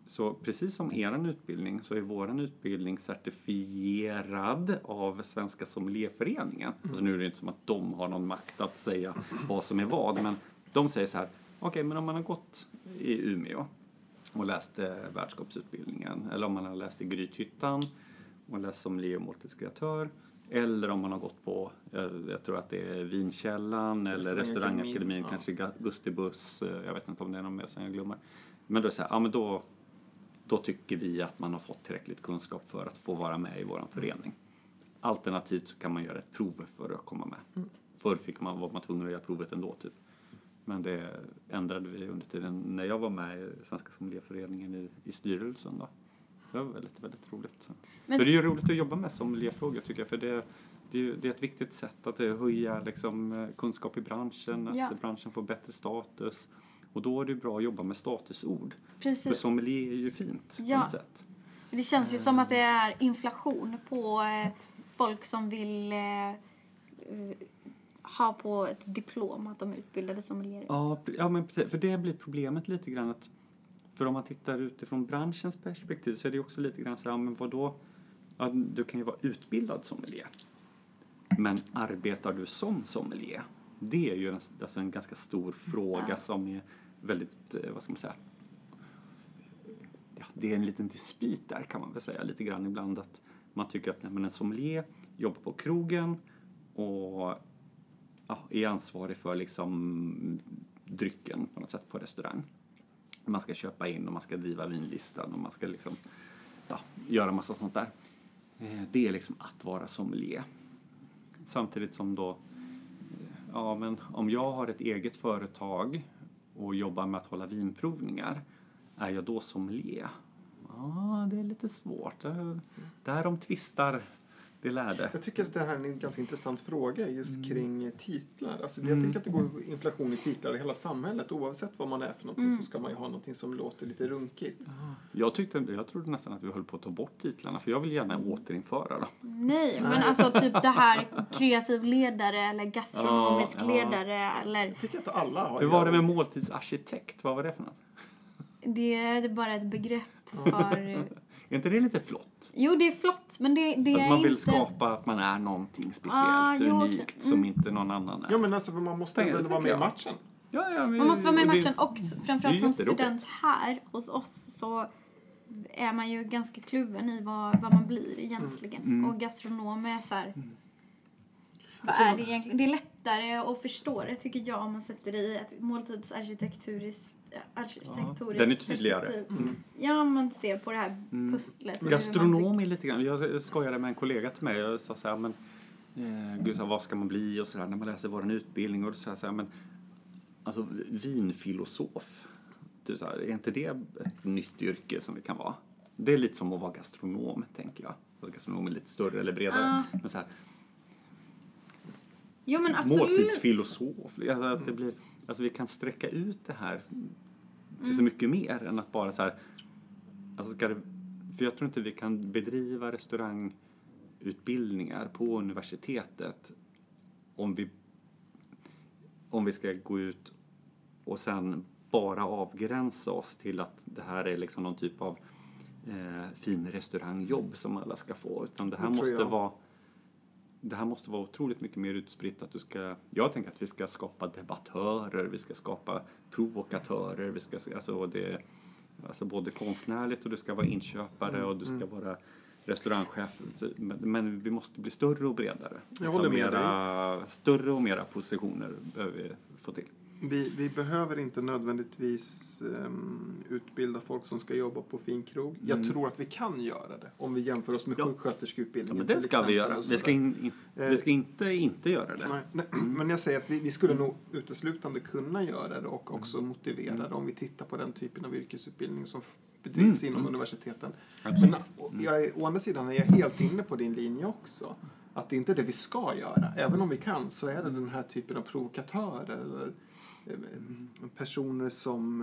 så precis som er utbildning så är vår utbildning certifierad av Svenska Sommelierföreningen. Alltså nu är det inte som att de har någon makt att säga vad som är vad, men de säger så här, okej, men om man har gått i Umeå och läst eh, värdskapsutbildningen, eller om man har läst i Grythyttan och läst sommelier och måltidskreatör, eller om man har gått på, jag, jag tror att det är Vinkällan eller Restaurangakademin, ja. kanske Gustibus, eh, jag vet inte om det är någon mer som jag glömmer. Men då är det så här, ja men då, då tycker vi att man har fått tillräckligt kunskap för att få vara med i vår förening. Alternativt så kan man göra ett prov för att komma med. Mm. Förr fick man, var man tvungen att göra provet ändå typ. Men det ändrade vi under tiden när jag var med i Svenska Sommelierföreningen i, i styrelsen. Då. Det var väldigt, väldigt roligt. Men Så det är ju roligt att jobba med sommelierfrågor tycker jag. För det, det, det är ett viktigt sätt att höja liksom, kunskap i branschen, att Ja. branschen får bättre status. Och då är det bra att jobba med statusord. För Precis. sommelier är ju fint på Ja. något sätt. Det känns ju som att det är inflation på eh, folk som vill eh, eh, ha på ett diplom att de är utbildade sommelierer. Ja, ja men för det blir problemet lite grann att för om man tittar utifrån branschens perspektiv så är det också lite grann så här, men vadå? Ja, du kan ju vara utbildad sommelier. Men arbetar du som sommelier? Det är ju en, alltså en ganska stor fråga Ja. som är väldigt, eh, vad ska man säga, ja, det är en liten dispyt där kan man väl säga lite grann ibland att man tycker att nej, men en sommelier jobbar på krogen och ja, är ansvarig för liksom drycken på något sätt på restaurang. Man ska köpa in och man ska driva vinlistan och man ska liksom ja, göra massa sånt där. Eh, Det är liksom att vara sommelier. Samtidigt som då, ja men om jag har ett eget företag och jobbar med att hålla vinprovningar, är jag då sommelier? Ja, det är lite svårt. Eh, därom tvistar det lärde. Jag tycker att det här är en ganska intressant fråga just Mm. kring titlar. Alltså, Jag tänker att det går inflation i titlar i hela samhället. Oavsett vad man är för någonting så ska man ju ha någonting som låter lite runkigt. Jag, tyckte, jag trodde nästan att vi höll på att ta bort titlarna för jag vill gärna återinföra dem. Nej, men alltså typ det här kreativ ledare eller gastronomisk Ja, ja. ledare eller Jag tycker att alla har Hur var det med måltidsarkitekt? Vad var det för något? det är bara ett begrepp för... Är inte det lite flott? Jo, det är flott, men det, det Alltså är man vill inte... skapa att man är någonting speciellt, Ah, jo, okej. unikt, som inte någon annan är. Ja men alltså man måste Det väl vara med i matchen. Ja, ja, men- Man måste vara med i matchen och framförallt som student här hos oss så är man ju ganska kluven i vad, vad man blir egentligen. Mm. Och gastronom är så här... Vad Alltså, är det egentligen? Det är lättare att förstå det tycker jag om man sätter det i ett måltidsarkitekturiskt arkitektoriskt den är tydligare. perspektiv. Mm. Ja, man ser på det här Mm. pusslet. Gastronom är lite grann, jag skojade med en kollega till mig jag sa så här, men eh, gud, så här, vad ska man bli och så där när man läser vår utbildning och sa jag så här, men alltså vinfilosof, du, så här, är inte det ett nytt yrke som det kan vara? Det är lite som att vara gastronom, tänker jag. Alltså, gastronom är lite större eller bredare. Ah. Men så här, Jo, men absolut. måltidsfilosof. Alltså att det blir, alltså vi kan sträcka ut det här till så mycket mer än att bara så här, alltså ska det, för jag tror inte vi kan bedriva restaurangutbildningar på universitetet om vi, om vi ska gå ut och sen bara avgränsa oss till att det här är liksom någon typ av eh, fin restaurangjobb som alla ska få. Utan det här måste jag. vara det här måste vara otroligt mycket mer utspritt. Att du ska, jag tänker att vi ska skapa debattörer, vi ska skapa provokatörer, vi ska, alltså det, alltså både konstnärligt och du ska vara inköpare och du ska Mm. vara restaurangchef. Men, men vi måste bli större och bredare. Jag håller med mera, Större och mera positioner behöver vi få till. Vi, vi behöver inte nödvändigtvis ehm, utbilda folk som ska jobba på finkrog. Jag tror att vi kan göra det om vi jämför oss med Ja. Ja, sjuksköterskeutbildningen. men det ska vi göra. Vi ska, in, in, Eh, vi ska inte inte göra det. Nej, nej, men jag säger att vi, vi skulle nog uteslutande kunna göra det och också motivera det om vi tittar på den typen av yrkesutbildning som bedrivs Mm, inom mm. universiteten. Absolut. Men jag å andra sidan är jag helt inne på din linje också. Att det inte är det vi ska göra. Även om vi kan så är det den här typen av provokatörer eller personer som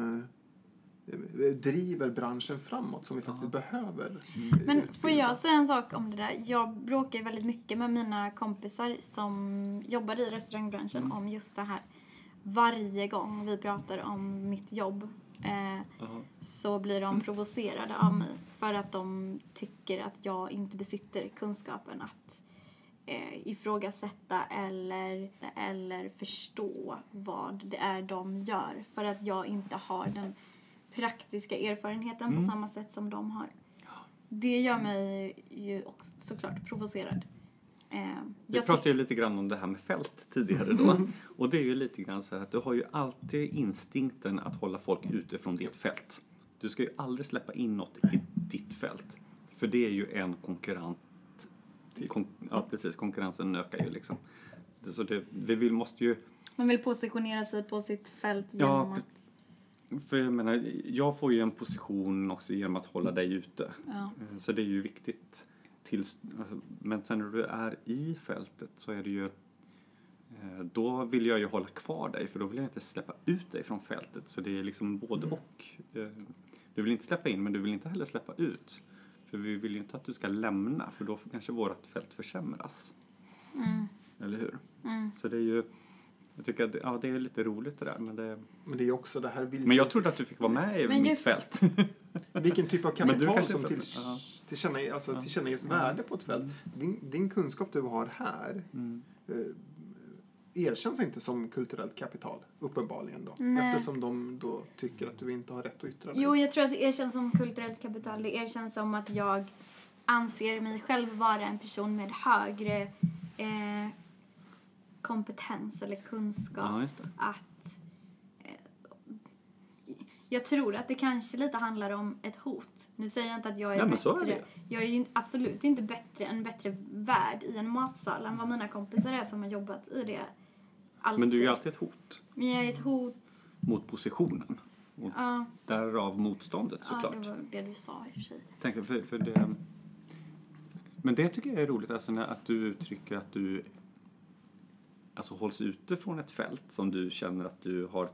eh, driver branschen framåt som vi faktiskt behöver. eh, Men får utbilda. jag säga en sak om det där? Jag bråkar väldigt mycket med mina kompisar som jobbar i restaurangbranschen Mm. om just det här. Varje gång vi pratar om mitt jobb eh, så blir de provocerade av mig för att de tycker att jag inte besitter kunskapen att eh, ifrågasätta eller, eller förstå vad det är de gör för att jag inte har den praktiska erfarenheten Mm. på samma sätt som de har. Det gör mig ju också såklart provocerad. Eh, Vi pratade ju lite grann om det här med fält tidigare då. Och det är ju lite grann så här att du har ju alltid instinkten att hålla folk ute från ditt fält. Du ska ju aldrig släppa in något i ditt fält. För det är ju en konkurrent. Kon, ja, precis. Konkurrensen ökar ju liksom. Så det, vi vill, måste ju... Man vill positionera sig på sitt fält Ja, genom pre- att... För jag menar, jag får ju en position också genom att hålla dig ute. Ja. Eh, Så det är ju viktigt. Tills, alltså, men sen när du är i fältet så är det ju eh, då vill jag ju hålla kvar dig för då vill jag inte släppa ut dig från fältet. Så det är liksom både och. Eh, Du vill inte släppa in men du vill inte heller släppa ut. För vi vill ju inte att du ska lämna för då kanske vårt fält försämras. Mm, Eller hur? mm. Så det är ju Jag tycker att det, ja, det är lite roligt det där. Men, det, Men det är också det här vilken, men jag trodde att du fick vara med i Men mitt just- fält. vilken typ av kapital som till, ja. tillkänna, alltså, Ja. tillkännages Mm. värde på ett fält. Din, din kunskap du har här Mm. eh, erkänns inte som kulturellt kapital, uppenbarligen då. Nej. Eftersom de då tycker att du inte har rätt att yttra dig. Jo, jag tror att det erkänns som kulturellt kapital. Det erkänns som att jag anser mig själv vara en person med högre eh, kompetens eller kunskap. Ja, just det. Att eh, jag tror att det kanske lite handlar om ett hot. Nu säger jag inte att jag är Nej, bättre. är. Jag är ju absolut inte bättre, en bättre värd i en matsal än vad mina kompisar är som har jobbat i det. Alltid. Men du är ju alltid ett hot Men jag är ett hot. mot positionen. Och Ja, därav motståndet ja, såklart. det var det du sa i och för sig. Tänkte, för, för det, men det tycker jag är roligt, alltså när, att du uttrycker att du alltså hålls ute från ett fält som du känner att du har,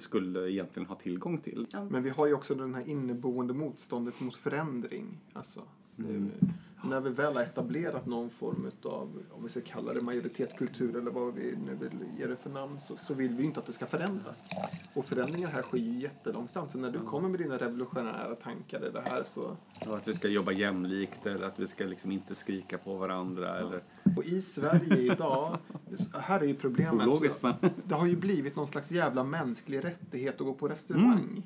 skulle egentligen ha tillgång till. Men vi har ju också den här inneboende motståndet mot förändring. Alltså, Mm. När vi väl har etablerat någon form av, om vi ska kalla det majoritetskultur eller vad vi nu vill ge det för namn, så, så vill vi inte att det ska förändras. Och förändringar här sker ju jättelångsamt. Så när du kommer med dina revolutionära tankar i det här så... Och att vi ska jobba jämlikt eller att vi ska liksom inte skrika på varandra. Eller, Och i Sverige idag, här är ju problemet. ologiskt så, men det har ju blivit någon slags jävla mänsklig rättighet att gå på restaurang.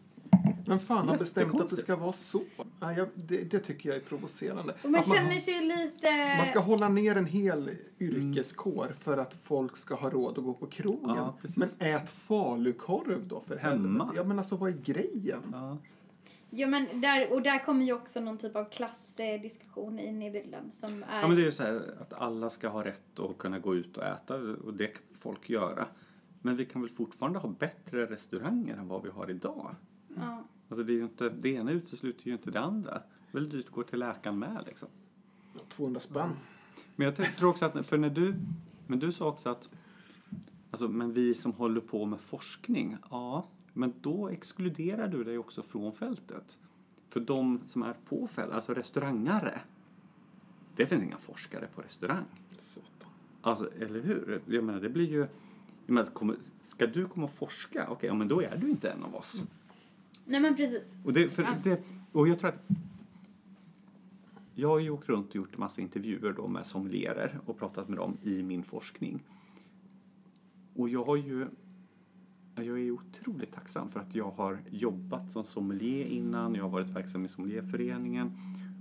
Men fan har bestämt att det ska vara så? Nej, jag, det, det tycker jag är provocerande. och man Att man- känner sig lite... Man ska hålla ner en hel yrkeskår för att folk ska ha råd att gå på krogen. Ja, men ät falukorv då för Hemma. helvete. Ja men alltså vad är grejen? ja. Ja, men där, och där kommer ju också någon typ av klassdiskussion in i bilden som är... ja men det är ju så här att alla ska ha rätt att kunna gå ut och äta och det kan folk göra. Men vi kan väl fortfarande ha bättre restauranger än vad vi har idag? ja. Alltså det, är inte, det ena utesluter ju inte det andra. Det är väl dyrt att gå till läkaren med liksom. 200 spänn. Men jag tror också att, för när du, men du sa också att, alltså, men vi som håller på med forskning, ja, men då exkluderar du dig också från fältet. För de som är på fältet, alltså restaurangare, det finns inga forskare på restaurang. Satan. Alltså, eller hur? Jag menar, det blir ju, jag menar, ska du komma och forska, okej, ja, men då är du inte en av oss. Nej, men precis. Och, det, för Ja. det, och jag tror att jag har ju åkt runt och gjort en massa intervjuer då med sommelierer och pratat med dem i min forskning. Och jag har ju jag är otroligt tacksam för att jag har jobbat som sommelier innan. Jag har varit verksam i sommelierföreningen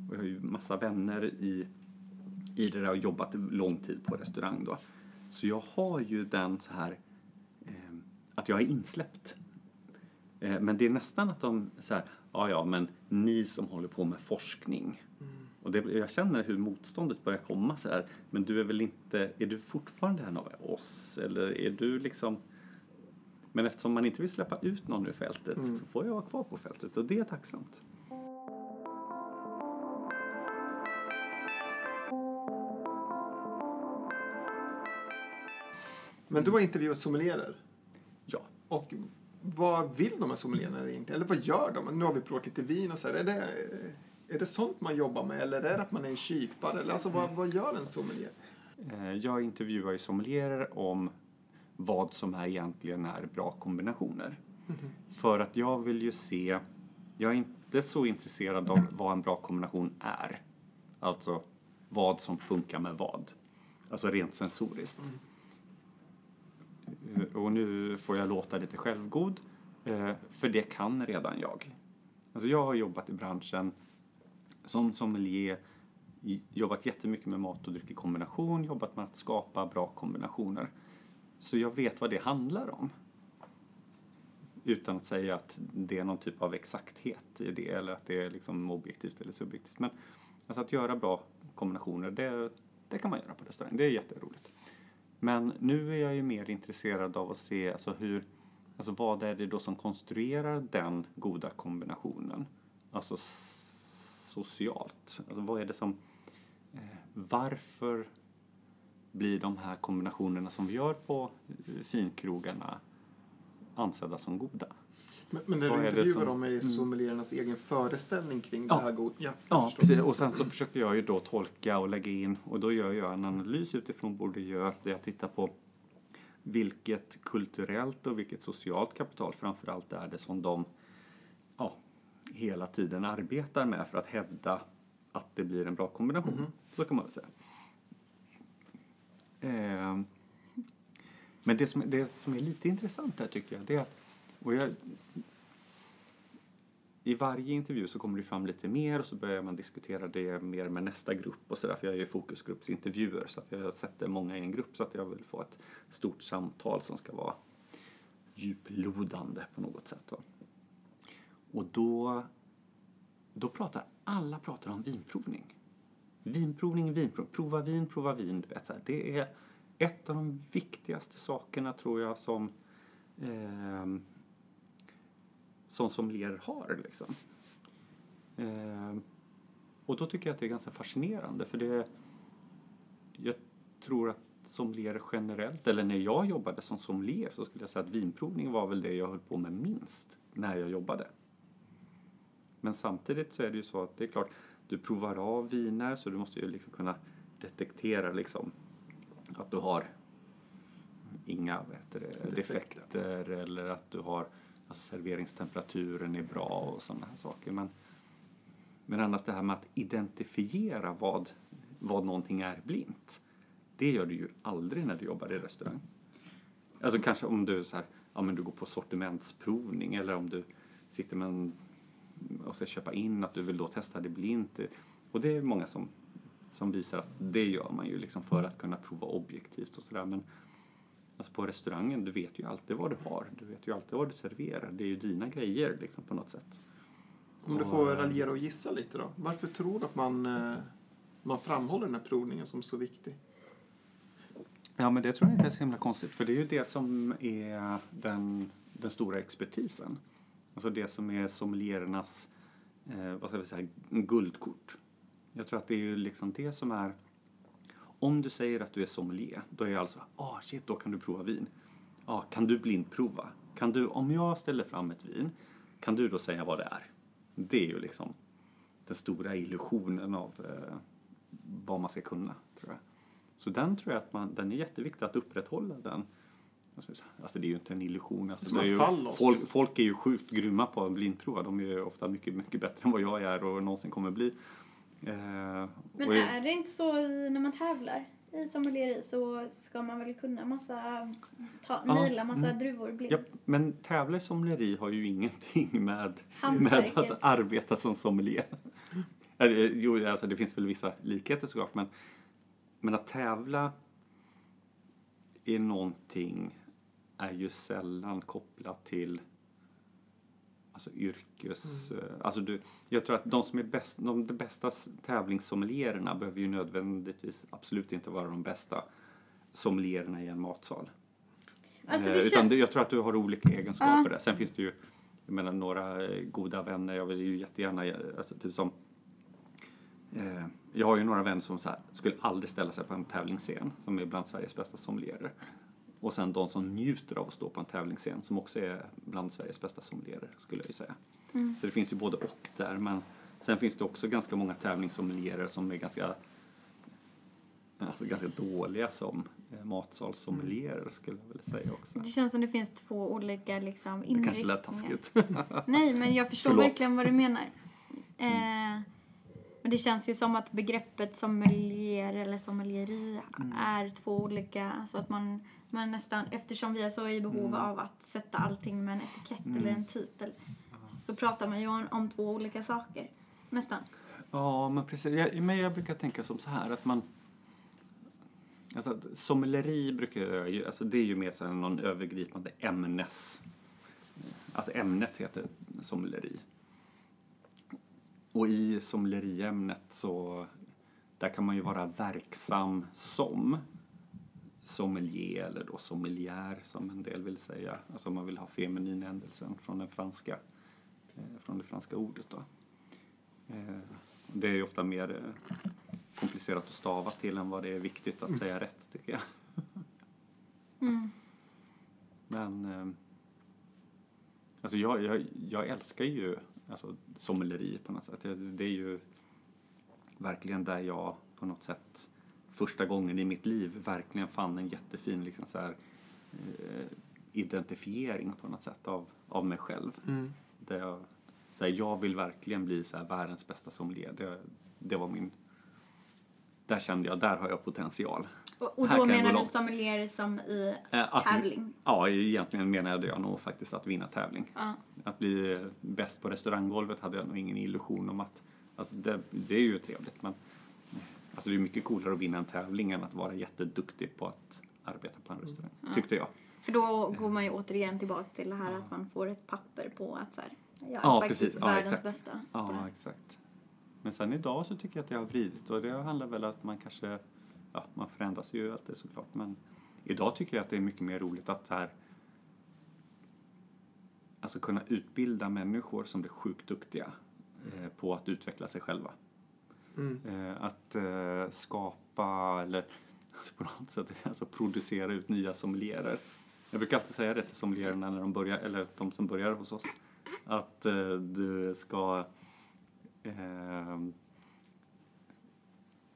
och jag har ju massa vänner i, i det där och jobbat lång tid på restaurang då. Så jag har ju den så här eh, att jag är insläppt Men det är nästan att de så här, ja ja men ni som håller på med forskning. Och det, jag känner hur motståndet börjar komma så här. Men du är väl inte, är du fortfarande en av oss? Eller är du liksom men eftersom man inte vill släppa ut någon ur fältet Mm. så får jag vara kvar på fältet och det är tacksamt. Men du har intervjuat sommelierer. Ja. Och vad vill de här sommelierna egentligen? Eller vad gör de? Nu har vi provat lite vin och så här. Är det, är det sånt man jobbar med? Eller är det att man är en kypare? Eller alltså vad, vad gör en sommelier? Eh, Jag intervjuar ju sommelierer om vad som är egentligen är bra kombinationer. För att jag vill ju se, jag är inte så intresserad av vad en bra kombination är. Alltså vad som funkar med vad. Alltså rent sensoriskt. Eh, och nu får jag låta lite självgod, eh, för det kan redan jag. Alltså jag har jobbat i branschen som sommelier, jobbat jättemycket med mat och dryck i kombination, jobbat med att skapa bra kombinationer. Så jag vet vad det handlar om. Utan att säga att det är någon typ av exakthet i det eller att det är liksom objektivt eller subjektivt. Men alltså att göra bra kombinationer, det, det kan man göra på restaurang. Det är jätteroligt. Men nu är jag ju mer intresserad av att se alltså hur, alltså vad är det då som konstruerar den goda kombinationen? Alltså socialt. Alltså vad är det som, eh, varför blir de här kombinationerna som vi gör på eh, finkrogarna ansedda som goda? Men, men det Vad du intervjuar som- dem är Mm. sommeliernas egen föreställning kring Ja. det här god. Ja, Ja, precis. Och sen så försökte jag ju då tolka och lägga in och då gör jag en analys utifrån gör där jag tittar på vilket kulturellt och vilket socialt kapital framförallt är det som de ja, hela tiden arbetar med för att hävda att det blir en bra kombination. Så kan man väl säga. Eh, men det som, det som är lite intressant här tycker jag, det är att och jag, i varje intervju så kommer det fram lite mer och så börjar man diskutera det mer med nästa grupp och sådär för jag gör fokusgruppsintervjuer så att jag sätter många i en grupp så att jag vill få ett stort samtal som ska vara djuplodande på något sätt. Va? Och då, då pratar alla pratar om vinprovning. Vinprovning, vinprovning, prova vin, prova vin. Du vet, så här. Det är ett av de viktigaste sakerna tror jag som eh, som sommelier har. Liksom. Eh, och då tycker jag att det är ganska fascinerande för det jag tror att sommelier generellt, eller när jag jobbade som sommelier så skulle jag säga att vinprovning var väl det jag höll på med minst när jag jobbade. Men samtidigt så är det ju så att det är klart, du provar av viner så du måste ju liksom kunna detektera liksom att du har inga det, Defekter. defekter eller att du har alltså serveringstemperaturen är bra och sådana här saker. Men, men annars det här med att identifiera vad, vad någonting är blint. Det gör du ju aldrig när du jobbar i restaurang. Alltså kanske om du, så här, ja, men du går på sortimentsprovning eller om du sitter med en, och ska köpa in att du vill då testa det blint. Och det är många som, som visar att det gör man ju liksom för att kunna prova objektivt och sådär. Men alltså på restaurangen, du vet ju alltid vad du har. Du vet ju alltid vad du serverar. Det är ju dina grejer liksom på något sätt. Om du får eh, raljera och gissa lite då. Varför tror du att man, eh, man framhåller den här provningen som så viktig? Ja, men det tror jag inte är så himla konstigt. För det är ju det som är den, den stora expertisen. Alltså det som är sommelierernas, eh, vad ska vi säga, guldkort. Jag tror att det är ju liksom det som är, om du säger att du är sommelier, då är jag alltså, ah shit, då kan du prova vin. Ah, kan du blindprova? Kan du, om jag ställer fram ett vin, kan du då säga vad det är? Det är ju liksom den stora illusionen av eh, vad man ska kunna, tror jag. Så den tror jag att man, den är jätteviktig att upprätthålla den. Alltså det är ju inte en illusion. Alltså är ju, folk, folk är ju sjukt grymma på att blindprova. De är ju ofta mycket, mycket bättre än vad jag är och någonsin kommer bli. Eh, Men är det inte så i- när man tävlar i sommeleri så ska man väl kunna massa, ta, Ja, naila massa mm. druvor blint? ja, men tävla i sommelieri har ju ingenting med, med att arbeta som sommelier. Eller, jo, alltså det finns väl vissa likheter såklart, men, men att tävla är någonting är ju sällan kopplat till alltså yrkes... eh, Alltså du, jag tror att de som är bäst, de, de bästa tävlingssommeliererna behöver ju nödvändigtvis absolut inte vara de bästa sommeliererna i en matsal. Alltså, Eh, utan det, jag tror att du har olika egenskaper där. Sen finns det ju jag menar, några eh, goda vänner. Jag vill ju jättegärna, eh, alltså, typ som eh, jag har ju några vänner som här, skulle aldrig ställa sig på en tävlingsscen som är bland Sveriges bästa sommelierer. Och sen de som njuter av att stå på en tävlingsscen som också är bland Sveriges bästa sommelierer skulle jag ju säga. Mm. Så det finns ju både och där men sen finns det också ganska många tävlingssommelierer som är ganska Alltså ganska dåliga som eh, matsalssommelier skulle jag vilja säga också. Det känns som det finns två olika liksom, Det kanske lät inriktningar. taskigt. Nej, men jag förstår Förlåt. verkligen vad du menar. Eh, men det känns ju som att begreppet sommelier eller sommelieri Mm. är två olika. Alltså att man, man nästan, eftersom vi är så i behov Mm. av att sätta allting med en etikett eller en titel så pratar man ju om, om två olika saker. Nästan. Ja, men precis. Jag, men jag brukar tänka som så här att man... Alltså, sommeleri brukar jag ju... Alltså det är ju mer så här någon övergripande ämnes... Alltså ämnet heter sommeleri. Och i sommelieriämnet så... Där kan man ju vara verksam som sommelier eller då sommelier som en del vill säga. Alltså man vill ha feminin ändelsen från den franska, eh, från det franska ordet då. Eh, Det är ju ofta mer eh, komplicerat att stava till än vad det är viktigt att säga rätt tycker jag. Mm. Men alltså jag, jag, jag älskar ju alltså, sommeleri på något sätt. Det det är ju verkligen där jag på något sätt första gången i mitt liv verkligen fann en jättefin liksom så här, eh, identifiering på något sätt av, av mig själv. Mm. Där jag, så här, jag vill verkligen bli så här, världens bästa sommelier. Det, det var min... Där kände jag, där har jag potential. Och, och Här då menar du sommelier som i Eh, tävling? Ja, egentligen menade jag nog faktiskt att vinna tävling. Ja. Att bli bäst på restauranggolvet hade jag nog ingen illusion om att... Alltså det, det är ju trevligt men alltså det är mycket coolare att vinna en tävling än att vara jätteduktig på att arbeta på en restaurang. Tyckte jag. För då går man ju återigen tillbaka till det här att man får ett papper på att så här, jag är Ja, faktiskt precis. Ja, världens exakt. bästa. Ja, det. exakt. Men sen idag så tycker jag att jag har vridit och det handlar väl om att man kanske... Ja, man förändras ju alltid såklart men idag tycker jag att det är mycket mer roligt att så här alltså kunna utbilda människor som blir sjukt duktiga eh, på att utveckla sig själva. Mm. Eh, att eh, skapa eller på något sätt alltså producera ut nya sommelierer. Jag brukar alltid säga det till sommeliererna när de börjar, eller de som börjar hos oss. Att eh, du ska eh,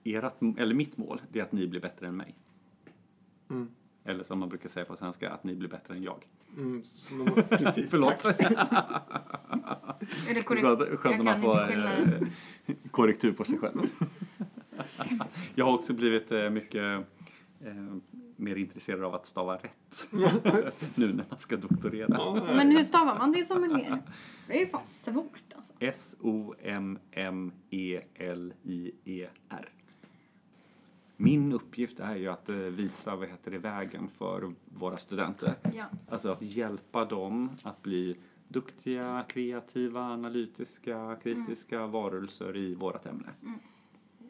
ert, eller mitt mål, det är att ni blir bättre än mig. Mm. Eller som man brukar säga på svenska, att ni blir bättre än jag. Mm. De, precis, Förlåt. Är det korrekt? Skönt, när man får eh, korrektur på sig själv. jag har också blivit eh, mycket eh, mer intresserad av att stava rätt nu när man ska doktorera. Men hur stavar man det sommelier? Det är ju fan svårt alltså. S-O-M-M-E-L-I-E-R. Min uppgift är ju att eh, visa vad heter det, vägen för våra studenter. Ja. Alltså att hjälpa dem att bli duktiga, kreativa, analytiska, kritiska varelser i vårt ämne.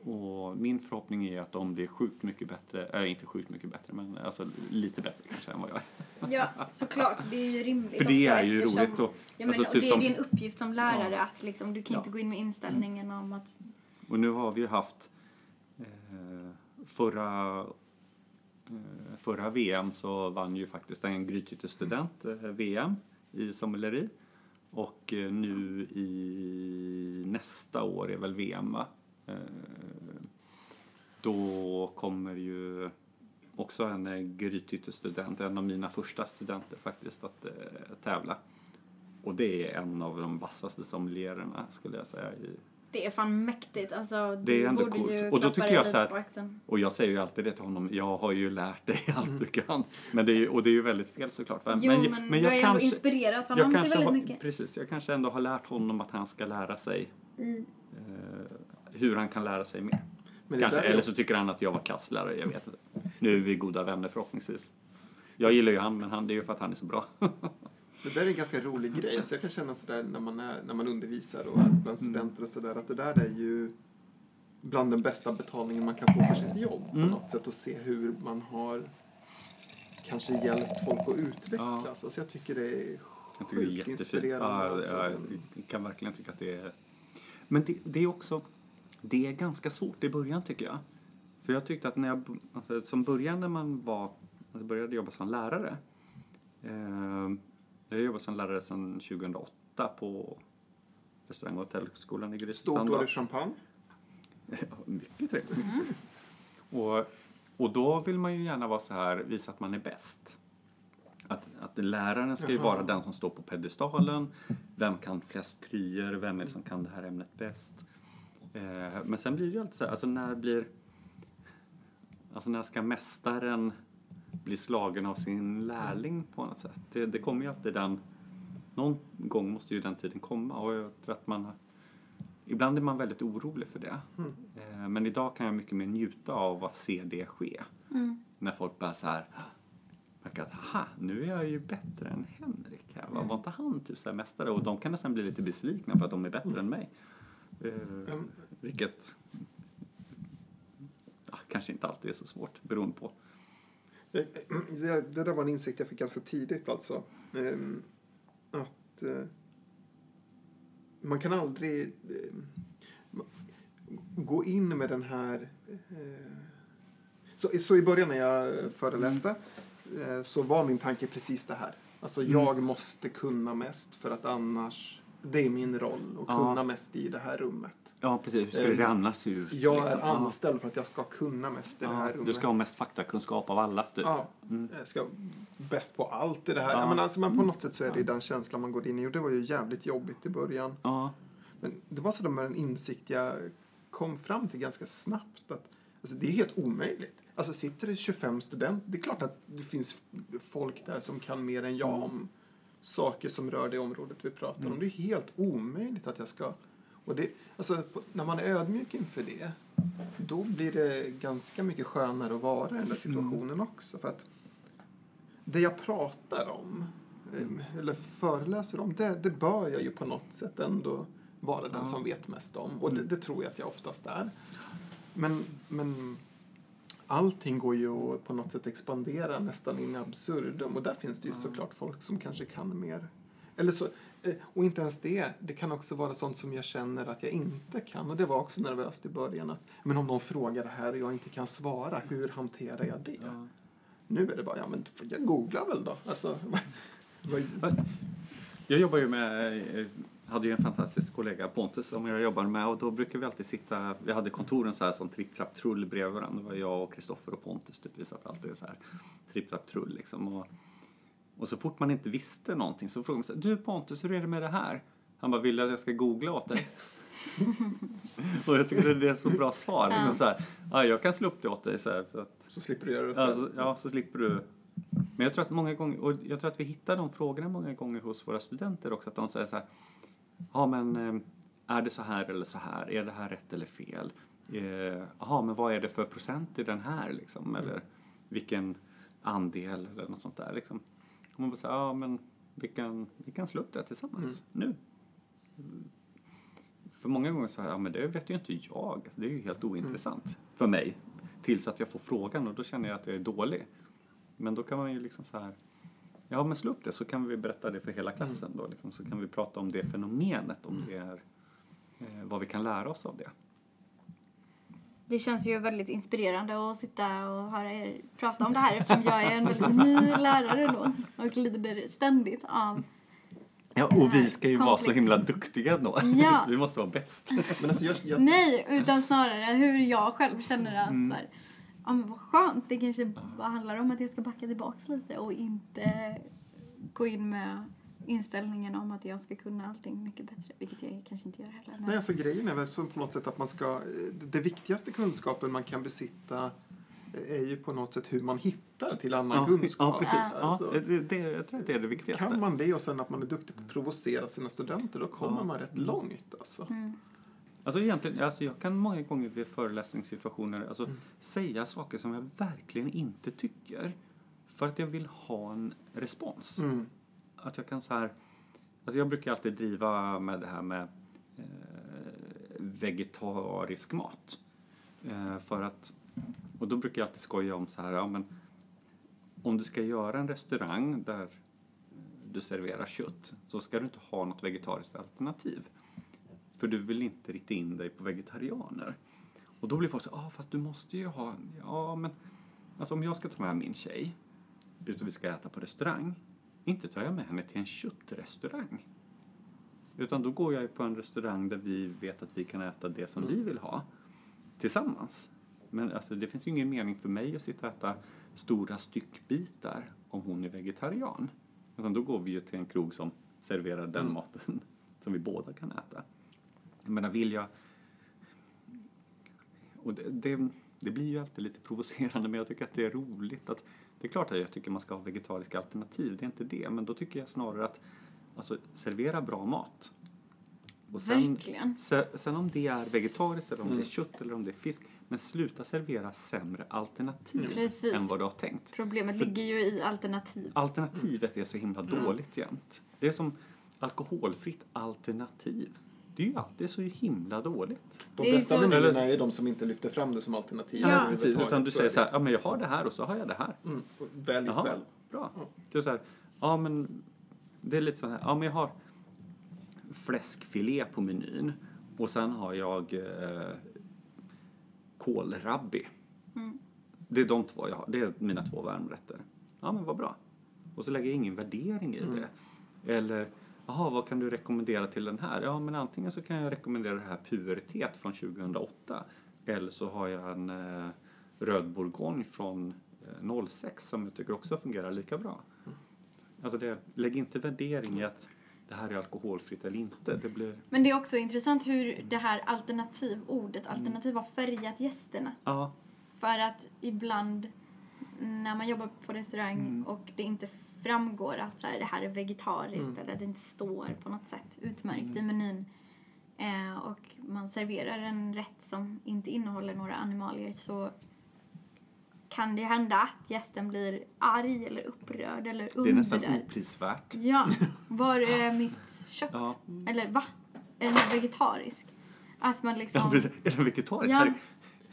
Och min förhoppning är att de blir sjukt mycket bättre, eller inte sjukt mycket bättre, men alltså lite bättre kanske än vad jag är. ja, såklart. Det är ju rimligt För det också är ju eftersom- roligt. Och, Ja, men, alltså, och typ det är som- din uppgift som lärare att liksom, du kan Ja. inte gå in med inställningen om att Och nu har vi ju haft eh, förra, eh, förra VM så vann ju faktiskt en Grythyttestudent eh, VM i sommeleri. Och eh, nu i nästa år är väl VM va? Då kommer ju också en Grythyttestudent, en av mina första studenter faktiskt, att tävla. Och det är en av de vassaste sommeliererna skulle jag säga i, det är fan mäktigt. Alltså, Det är ändå coolt. Och då tycker jag så här-. Och jag säger ju alltid det till honom, jag har ju lärt dig allt du kan. Men det är ju, och det är ju väldigt fel såklart. Jo, men, du har ju inspirerat honom jag till väldigt har, mycket. Precis, jag kanske ändå har lärt honom att han ska lära sig Mm. eh, hur han kan lära sig mer. Men det Kanske, eller så tycker han att jag var kasslärare, jag vet inte. Nu är vi goda vänner förhoppningsvis. Jag gillar ju han, men han, det är ju för att han är så bra. Det där är en ganska rolig grej. Alltså jag kan känna sådär när man, är, när man undervisar och är Mm. bland studenter och sådär att det där är ju bland den bästa betalningen man kan få för sitt jobb på Mm. något sätt och se hur man har kanske hjälpt folk att utvecklas. Ja. Alltså jag tycker det är tycker det är sjukt jättefint. inspirerande. Ja, alltså. jag kan verkligen tycka att det är... Men det, det är också... Det är ganska svårt i början tycker jag. För jag tyckte att när jag... Alltså, som början när man var... Alltså började jobba som lärare. Eh, jag har jobbat som lärare sedan 2008 på restaurang och hotellhögskolan i Grythyttan. Stort då. år i champagne. Ja, mycket trevligt. Och, och då vill man ju gärna vara så här, visa att man är bäst. Att, att läraren ska ju Jaha. vara den som står på pedestalen. Vem kan flest kryer? Vem är det som kan det här ämnet bäst? Eh, men sen blir det ju alltid så här, alltså när blir... Alltså när ska mästaren bli slagen av sin lärling på något sätt? Det, det kommer ju alltid den... Någon gång måste ju den tiden komma och jag tror att man Ibland är man väldigt orolig för det. Mm. Eh, Men idag kan jag mycket mer njuta av att se det ske. Mm. När folk bara så här märker att aha, nu är jag ju bättre än Henrik här. Mm. Var inte han typ så här mästare? Och de kan nästan bli lite besvikna för att de är bättre än mig. Eh, Mm. vilket ja, kanske inte alltid är så svårt beroende på. Det, det det där var en insikt jag fick ganska tidigt alltså. Ehm, att eh, man kan aldrig eh, gå in med den här... Eh, så, så i början när jag föreläste eh, så var min tanke precis det här. Alltså Mm. jag måste kunna mest för att annars det är min roll Ja. kunna mest i det här rummet. Ja, precis. Hur skulle Eh, det annars se ut? Jag är liksom? Ja. anställd för att jag ska kunna mest i det här Ja, rummet. du ska ha mest faktakunskap av alla, typ. Ja, Mm. jag ska bäst på allt i det här. Ja. Men, alltså, men på något sätt så är det den känslan man går in i och det var ju jävligt jobbigt i början. Ja. Men det var sådär med en insikt jag kom fram till ganska snabbt att alltså, det är helt omöjligt. Alltså sitter det 25 studenter, det är klart att det finns folk där som kan mer än jag om saker som rör det området vi pratar om. Det är helt omöjligt att jag ska... Och det, alltså, när man är ödmjuk inför det, då blir det ganska mycket skönare att vara i den där situationen också. För att det jag pratar om, eh, eller föreläser om, det, det bör jag ju på något sätt ändå vara den Ja. som vet mest om. Och det, det tror jag att jag oftast är. Men, men allting går ju att på något sätt expandera nästan in absurdum. Och där finns det ju såklart folk som kanske kan mer. Eller så, eh, och inte ens det. Det kan också vara sånt som jag känner att jag inte kan. Och det var också nervöst i början. Att, men om någon frågar det här och jag inte kan svara, hur hanterar jag det? Ja. Nu är det bara, ja men jag googlar väl då. Alltså, Jag jobbar ju med, eh, hade ju en fantastisk kollega, Pontus, som jag jobbade med och då brukar vi alltid sitta, vi hade kontoren så här som tripp, trapp, trull bredvid varandra. Det var jag och Kristoffer och Pontus, typ, vi satt alltid så här tripp, trapp, trull liksom. Och, och så fort man inte visste någonting så frågade man så här, du Pontus, hur är det med det här? Han bara, vill du att jag ska googla åt dig? och jag tycker det är så bra svar. Liksom så här, ja, jag kan slå upp det åt dig så här, för att så slipper du göra det Ja, så, ja, så slipper du. Men jag tror att många gånger, och jag tror att vi hittar de frågorna många gånger hos våra studenter också, att de säger så här, ja men eh, är det så här eller så här, är det här rätt eller fel? Eh, Jaha, men vad är det för procent i den här liksom, eller vilken andel eller något sånt där liksom. Man bara säger, ja men vi kan, vi kan slå upp det tillsammans Mm. nu. För många gånger så här, ja men det vet ju inte jag, alltså, det är ju helt ointressant för mig. Tills att jag får frågan och då känner jag att jag är dålig. Men då kan man ju liksom så här, ja men slå upp det så kan vi berätta det för hela klassen då liksom, så kan vi prata om det fenomenet, om det är eh, vad vi kan lära oss av det. Det känns ju väldigt inspirerande att sitta och höra er prata om det här eftersom jag är en väldigt ny lärare då och lider ständigt av Ja, och vi ska ju vara så Komplex. himla duktiga då. Ja. vi måste vara bäst. Men alltså jag, jag, Nej, utan snarare hur jag själv känner att Mm. så här, ja men vad skönt, det kanske bara handlar om att jag ska backa tillbaks lite och inte gå in med inställningen om att jag ska kunna allting mycket bättre, vilket jag kanske inte gör heller. Men, Nej, alltså grejen är väl så på något sätt att man ska... Det viktigaste kunskapen man kan besitta är ju på något sätt hur man hittar till annan Ja, kunskap. ja, precis. Alltså, Ja, det, det, jag tror att det är det viktigaste. kan man det och sen att man är duktig på att provocera sina studenter, då kommer Ja. man rätt långt. Alltså. mm. Alltså egentligen, alltså jag kan många gånger vid föreläsningssituationer alltså, Mm. säga saker som jag verkligen inte tycker för att jag vill ha en respons. Mm. Att jag kan så här, alltså jag brukar alltid driva med det här med eh, vegetarisk mat. Eh, för att, och då brukar jag alltid skoja om så här, ja men om du ska göra en restaurang där du serverar kött så ska du inte ha något vegetariskt alternativ. För du vill inte rikta in dig på vegetarianer. Och då blir folk så ja ah, fast du måste ju ha, ja men alltså om jag ska ta med min tjej ut och vi ska äta på restaurang, inte tar jag med henne till en köttrestaurang. Utan då går jag på en restaurang där vi vet att vi kan äta det som vi vill ha tillsammans. Men alltså, det finns ju ingen mening för mig att sitta och äta stora styckbitar om hon är vegetarian. Utan då går vi ju till en krog som serverar den Mm. maten som vi båda kan äta. Jag menar, vill jag... Och det, det, det blir ju alltid lite provocerande men jag tycker att det är roligt att det är klart att jag tycker man ska ha vegetariska alternativ, det är inte det. Men då tycker jag snarare att alltså, servera bra mat. Och sen, Verkligen. se- sen om det är vegetariskt eller om det Mm. är kött eller om det är fisk. Men sluta servera sämre alternativ Precis. än vad du har tänkt. Problemet För- ligger ju i alternativ. Alternativet är så himla Mm. dåligt jämt. Det är som alkoholfritt alternativ. Det är ju alltid så himla dåligt. De Det bästa så- menyerna är de som inte lyfter fram det som alternativ. Ja. precis. Utan du Så säger så här, ja men jag har det här och så har jag det här. Mm. Välj Jaha. själv. Bra. Ja. Det är så här, ja men det är lite så här, ja men jag har fläskfilé på menyn och sen har jag eh, kålrabbi. Mm. Det är de två jag har, det är mina två varmrätter. Ja men vad bra. Och så lägger jag ingen värdering i Mm. det. Eller, Jaha, vad kan du rekommendera till den här? Ja, men antingen så kan jag rekommendera det här Pubertet från 2008. Eller så har jag en eh, Röd Bourgogne från eh, 06 som jag tycker också fungerar lika bra. Alltså det, lägg inte värdering i att det här är alkoholfritt eller inte. Det blir, Men det är också intressant hur det här alternativ, ordet alternativ har färgat gästerna. ja, För att ibland när man jobbar på restaurang Mm. och det inte framgår att så här, det här är vegetariskt Mm. eller att det inte står på något sätt utmärkt Mm. i menyn eh, och man serverar en rätt som inte innehåller några animalier så kan det hända att gästen blir arg eller upprörd eller det är nästan undrar. oprisvärt. Ja, var är mitt kött? Ja. Eller va? Är den vegetarisk? Att man liksom... Ja, precis. Är den vegetarisk? Ja.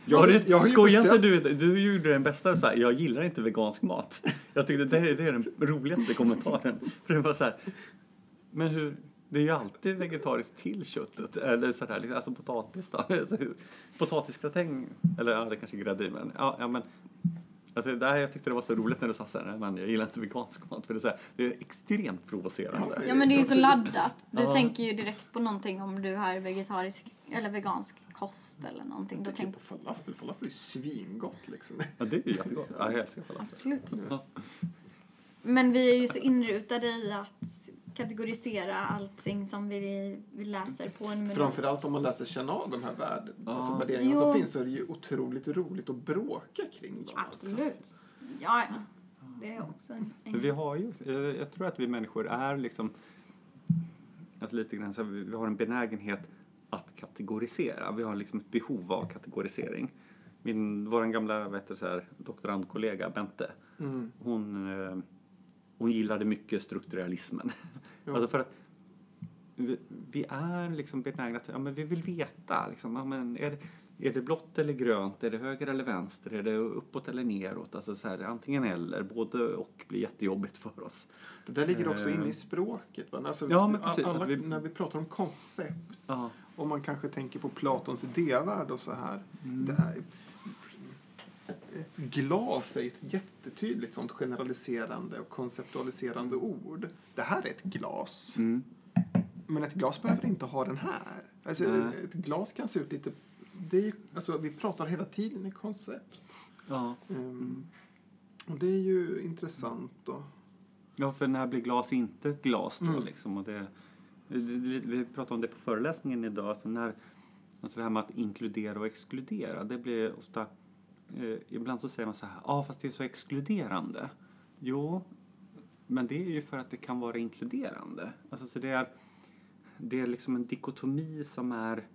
Jag, Har du, jag har skojar inte du? Du gjorde den bästa så här, jag gillar inte vegansk mat. Jag tyckte det är, det är den roligaste kommentaren. För det var så här, men hur, det är ju alltid vegetariskt till köttet. Eller så där, alltså potatis då. Alltså potatisgratäng, eller ja, det kanske är grädde i, men ja, ja men. Alltså det där, jag tyckte det var så roligt när du sa så här, men jag gillar inte vegansk mat. För det är, så här, det är extremt provocerande. Ja men det är ju så laddat. Du Ja. tänker ju direkt på någonting om du har vegetarisk eller vegansk kost eller någonting. Då Jag tänker på falafel. Falafel är svingott liksom. Ja, det är ju jättegott. Ja, jag älskar falafel. Absolut. Ja. Men vi är ju så inrutade i att kategorisera allting som vi, vi läser på en meny. Framförallt om man läser känna av de här värd, Ja. alltså värderingarna som Jo. finns så är det ju otroligt roligt att bråka kring dem. alltså. Absolut. Ja, ja. Det är också en... Vi har ju, jag tror att vi människor är liksom, alltså lite grann så här, vi har en benägenhet att kategorisera. Vi har liksom ett behov av kategorisering. Min, våran gamla heter det, så här, doktorandkollega Bente, Mm. hon, eh, hon gillade mycket strukturalismen. Ja. Alltså för att vi, vi är liksom benägna att ja, men vi vill veta. Liksom, ja, men är, är det blått eller grönt? Är det höger eller vänster? Är det uppåt eller neråt? Alltså så här, antingen eller. Både och blir jättejobbigt för oss. Det där ligger också Eh. inne i språket. Va? Alltså, Ja, men precis, alla, vi- När vi pratar om koncept, Ja. Om man kanske tänker på Platons idévärld och så här. Mm. Det är, glas är ett jättetydligt sånt generaliserande och konceptualiserande ord. Det här är ett glas. Mm. Men ett glas behöver inte ha den här. Alltså, Nej. ett glas kan se ut lite... Det är, ju- alltså, vi pratar hela tiden i koncept. Ja. Ehm, och det är ju intressant. Då. ja, för när blir glas inte ett glas då Mm. liksom? Och det- vi pratade om det på föreläsningen idag. Alltså när, alltså det här med att inkludera och exkludera. Det blir ofta... Eh, ibland så säger man så här, ja ah, fast det är så exkluderande. Jo, men det är ju för att det kan vara inkluderande. Alltså så det är, det är liksom en dikotomi som är...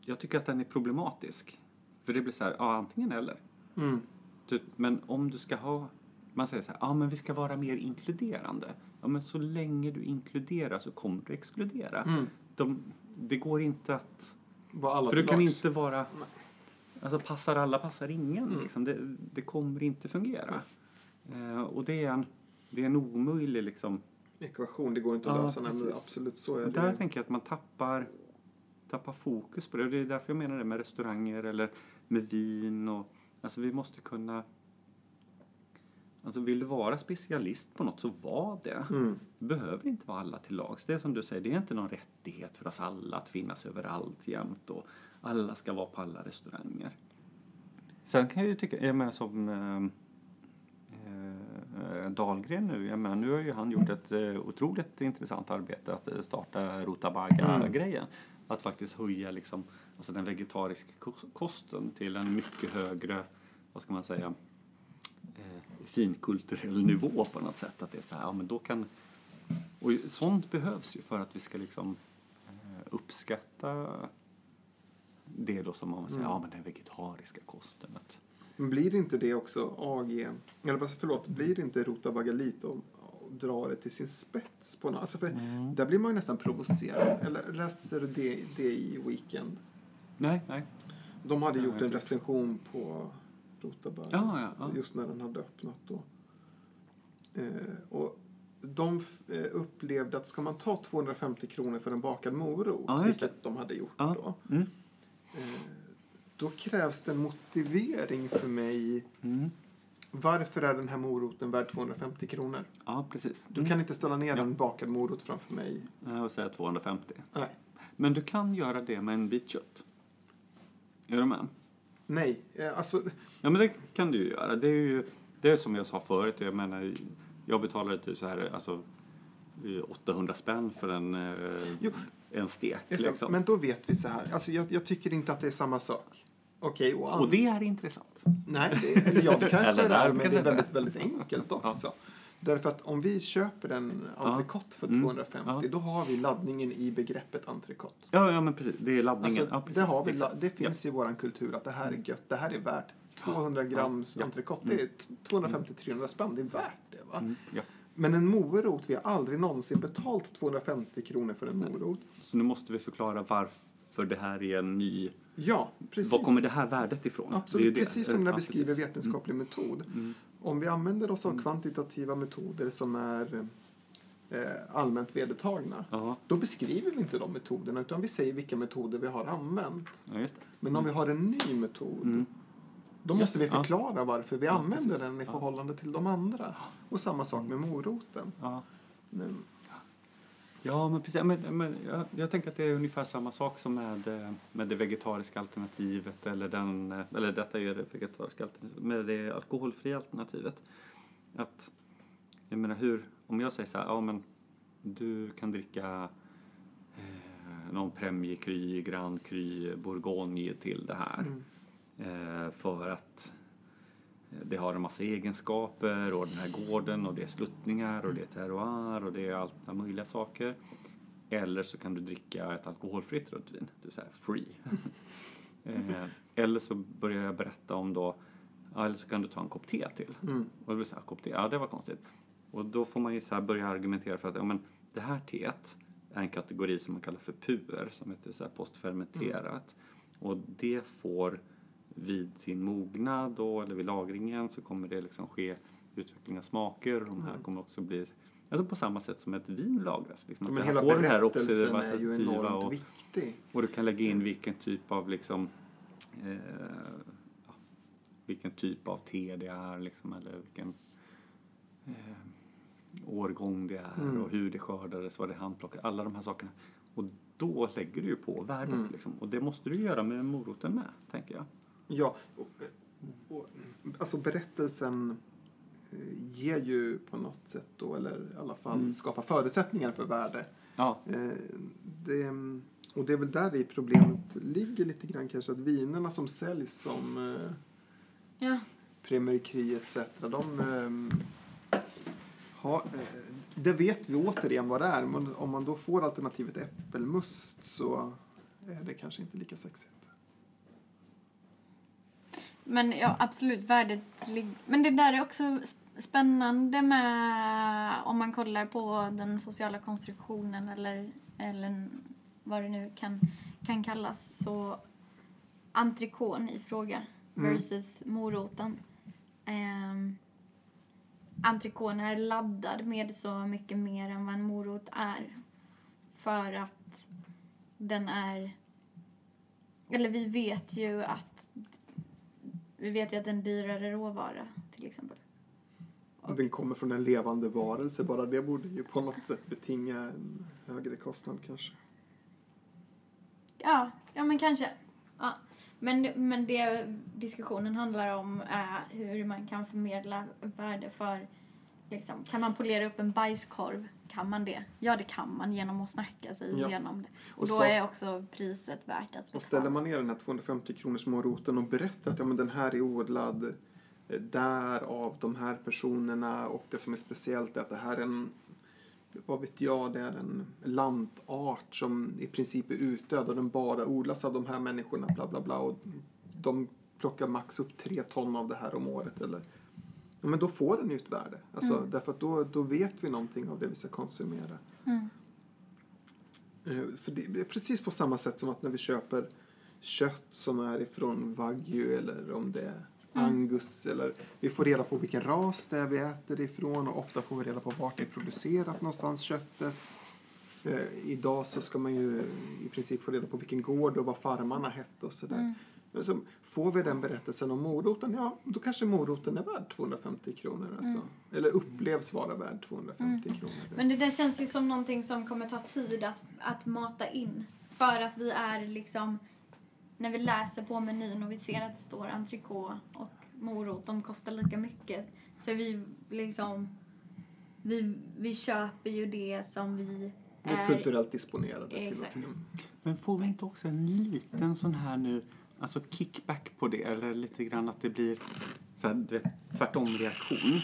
Jag tycker att den är problematisk. För det blir så här, ja antingen eller. Mm. Typ, men om du ska ha... Man säger så här, ja men vi ska vara mer inkluderande. Ja men så länge du inkluderar så kommer du exkludera. Mm. De, det går inte att... För du kan tillbaks. inte vara... Nej. Alltså passar alla, passar ingen. Mm. Liksom. Det, det kommer inte fungera. Eh, och det är en, det är en omöjlig liksom... Ekvation, det går inte att Ja, lösa. Nej, absolut så är Där det. tänker jag att man tappar, tappar fokus på det. Och det är därför jag menar det med restauranger eller med vin. Och, alltså vi måste kunna... Alltså vill du vara specialist på något så var det. Mm. Det behöver inte vara alla till lags. Det är som du säger, det är inte någon rättighet för oss alla att finnas överallt jämt och alla ska vara på alla restauranger. Sen kan jag ju tycka, jag menar som eh, eh, Dahlgren nu, jag menar nu har ju han gjort ett eh, otroligt intressant arbete att eh, starta Rutabaga-grejen. Att faktiskt höja liksom, alltså den vegetariska kos- kosten till en mycket högre, vad ska man säga, eh, finkulturell nivå på något sätt. Att det är så här, ja men då kan... Och sånt behövs ju för att vi ska liksom eh, uppskatta det då som man säger, Mm. ja men den vegetariska kosten. Att, Men blir inte det också AG, eller förlåt, blir inte Rutabaga lite och, och dra det till sin spets på något? Alltså för Mm. där blir man ju nästan provocerad. Eller läser du det, det i Weekend? nej, nej. De hade Ja, gjort en recension på Rutabaga. Ja, ja, ja. Just när den hade öppnat då. Eh, och de eh, upplevde att ska man ta 250 kronor för en bakad morot, det. vilket de hade gjort Ja. då. Mm. Eh, då krävs det en motivering för mig Mm. varför är den här moroten värd 250 kronor? Ja, precis. Du kan inte ställa ner Mm. Ja. en bakad morot framför mig. Jag vill säga 250. Nej. Men du kan göra det med en bit kött. Är du med? Nej, eh, alltså Ja, men det kan du ju göra. Det är ju det är som jag sa förut. Jag menar, jag betalade typ så här, alltså eh, 800 spänn för en, eh, Jo. en stek. Liksom. Men då vet vi så här. Alltså jag, jag tycker inte att det är samma sak. Okej, och, Och det är intressant. Nej, det, eller ja, det kanske Eller är, men det är väldigt, väldigt enkelt också. Därför att om vi köper en entrecote för Mm. 250, Ja. då har vi laddningen i begreppet entrecote. Ja, ja men precis. Det är laddningen. Alltså, ja, precis. det, har vi, Exakt. det finns i vår kultur att det här är gött, det här är värt 200 gram Ja. entrecote, det är 250-300 spänn, det är värt det. Va? Mm, ja. Men en morot, vi har aldrig någonsin betalt 250 kronor för en morot. Så nu måste vi förklara varför det här är en ny... Ja, precis. Var kommer det här värdet ifrån? Det Absolut, det. precis som när Ja, vi skriver vetenskaplig metod. Mm. Om vi använder oss av kvantitativa metoder som är eh, allmänt vedertagna, Ja, då beskriver vi inte de metoderna utan vi säger vilka metoder vi har använt. ja, det. Men om vi har en ny metod, Mm. då måste vi det, ja. förklara varför vi Ja, använder precis. den i förhållande till de andra. Och samma sak med moroten. Ja. Men precis. Men, men jag, jag tänker att det är ungefär samma sak som med, eh, med det vegetariska alternativet eller den, eh, eller detta är det vegetariska alternativet, med det alkoholfria alternativet. Att, jag menar hur, om jag säger så här, ja men du kan dricka eh, någon Premier Cru, Grand Cru, Bourgogne till det här. Mm. Eh, för att det har en massa egenskaper och den här gården och det är sluttningar och det är terroir och det är allt möjliga saker. Eller så kan du dricka ett alkoholfritt rött vin, det är så free. eh, eller så börjar jag berätta om då, eller så kan du ta en kopp te till. Mm. Och det blir så här, kopp te, ja det var konstigt. Och då får man ju så börja argumentera för att, ja men det här teet är en kategori som man kallar för puer, som heter så postfermenterat. Och det får vid sin mognad då, eller vid lagringen så kommer det liksom ske utveckling av smaker de här Mm. kommer också bli Alltså på samma sätt som ett vin lagras. Liksom, att Men hela får berättelsen är ju enormt och, viktig. och du kan lägga in vilken typ av liksom eh, vilken typ av te det är liksom, eller vilken eh, årgång det är Mm. och hur det skördades, vad det handplockades, alla de här sakerna. Och då lägger du ju på värdet Mm. liksom. Och det måste du göra med moroten med, tänker jag. Ja, och, och, alltså berättelsen eh, ger ju på något sätt då, eller i alla fall Mm. skapar förutsättningar för värde. Ja, Eh, det, och det är väl där i problemet ligger lite grann kanske, att vinerna som säljs som eh, Ja. Premier Cru etc. De eh, eh, det vet vi återigen vad det är, men om man då får alternativet äppelmust så är det kanske inte lika sexigt. Men ja, absolut, värdet. Men det där är också sp- spännande med om man kollar på den sociala konstruktionen eller, eller vad det nu kan, kan kallas. Så entrecôten i fråga Mm. versus moroten. Um, entrecôten är laddad med så mycket mer än vad en morot är. För att den är... Eller vi vet ju att vi vet ju att en dyrare råvara till exempel. Och- Den kommer från en levande varelse, bara det borde ju på något sätt betinga en högre kostnad kanske. Ja, ja men kanske. Ja. Men, men det diskussionen handlar om är hur man kan förmedla värde för liksom, kan man polera upp en bajskorv? Kan man det? Ja, det kan man genom att snacka sig Ja. igenom det. Och, Och då så- är också priset värt att betala. Och ställer man ner den här 250 kronors moroten och berättar att ja, men den här är odlad eh, där av de här personerna och det som är speciellt är att det här är en vad vet jag, det är en lantart som i princip är utdöd och den bara odlas av de här människorna bla bla bla och de plockar max upp tre ton av det här om året eller ja, men då får den ju ett värde. Alltså, Mm. Därför att då, då vet vi någonting av det vi ska konsumera. Mm. Eh, För det är precis på samma sätt som att när vi köper kött som är ifrån wagyu eller om det är Mm. angus eller vi får reda på vilken ras det är vi äter ifrån och ofta får vi reda på vart det är producerat någonstans köttet. Eh, idag så ska man ju i princip få reda på vilken gård och vad farmarna hette och sådär. Mm. Men så får vi den berättelsen om moroten, ja, då kanske moroten är värd 250 kronor. Alltså. Eller upplevs vara värd 250 kronor. Men det där känns ju som någonting som kommer ta tid att, att mata in. För att vi är liksom, när vi läser på menyn och vi ser att det står entrecote och morot, de kostar lika mycket. Så vi liksom, vi, vi köper ju det som vi Vi är är. kulturellt disponerade till och till. Men får vi inte också en liten sån här nu, alltså kickback på det eller lite grann att det blir så här, vet, tvärtom reaktion?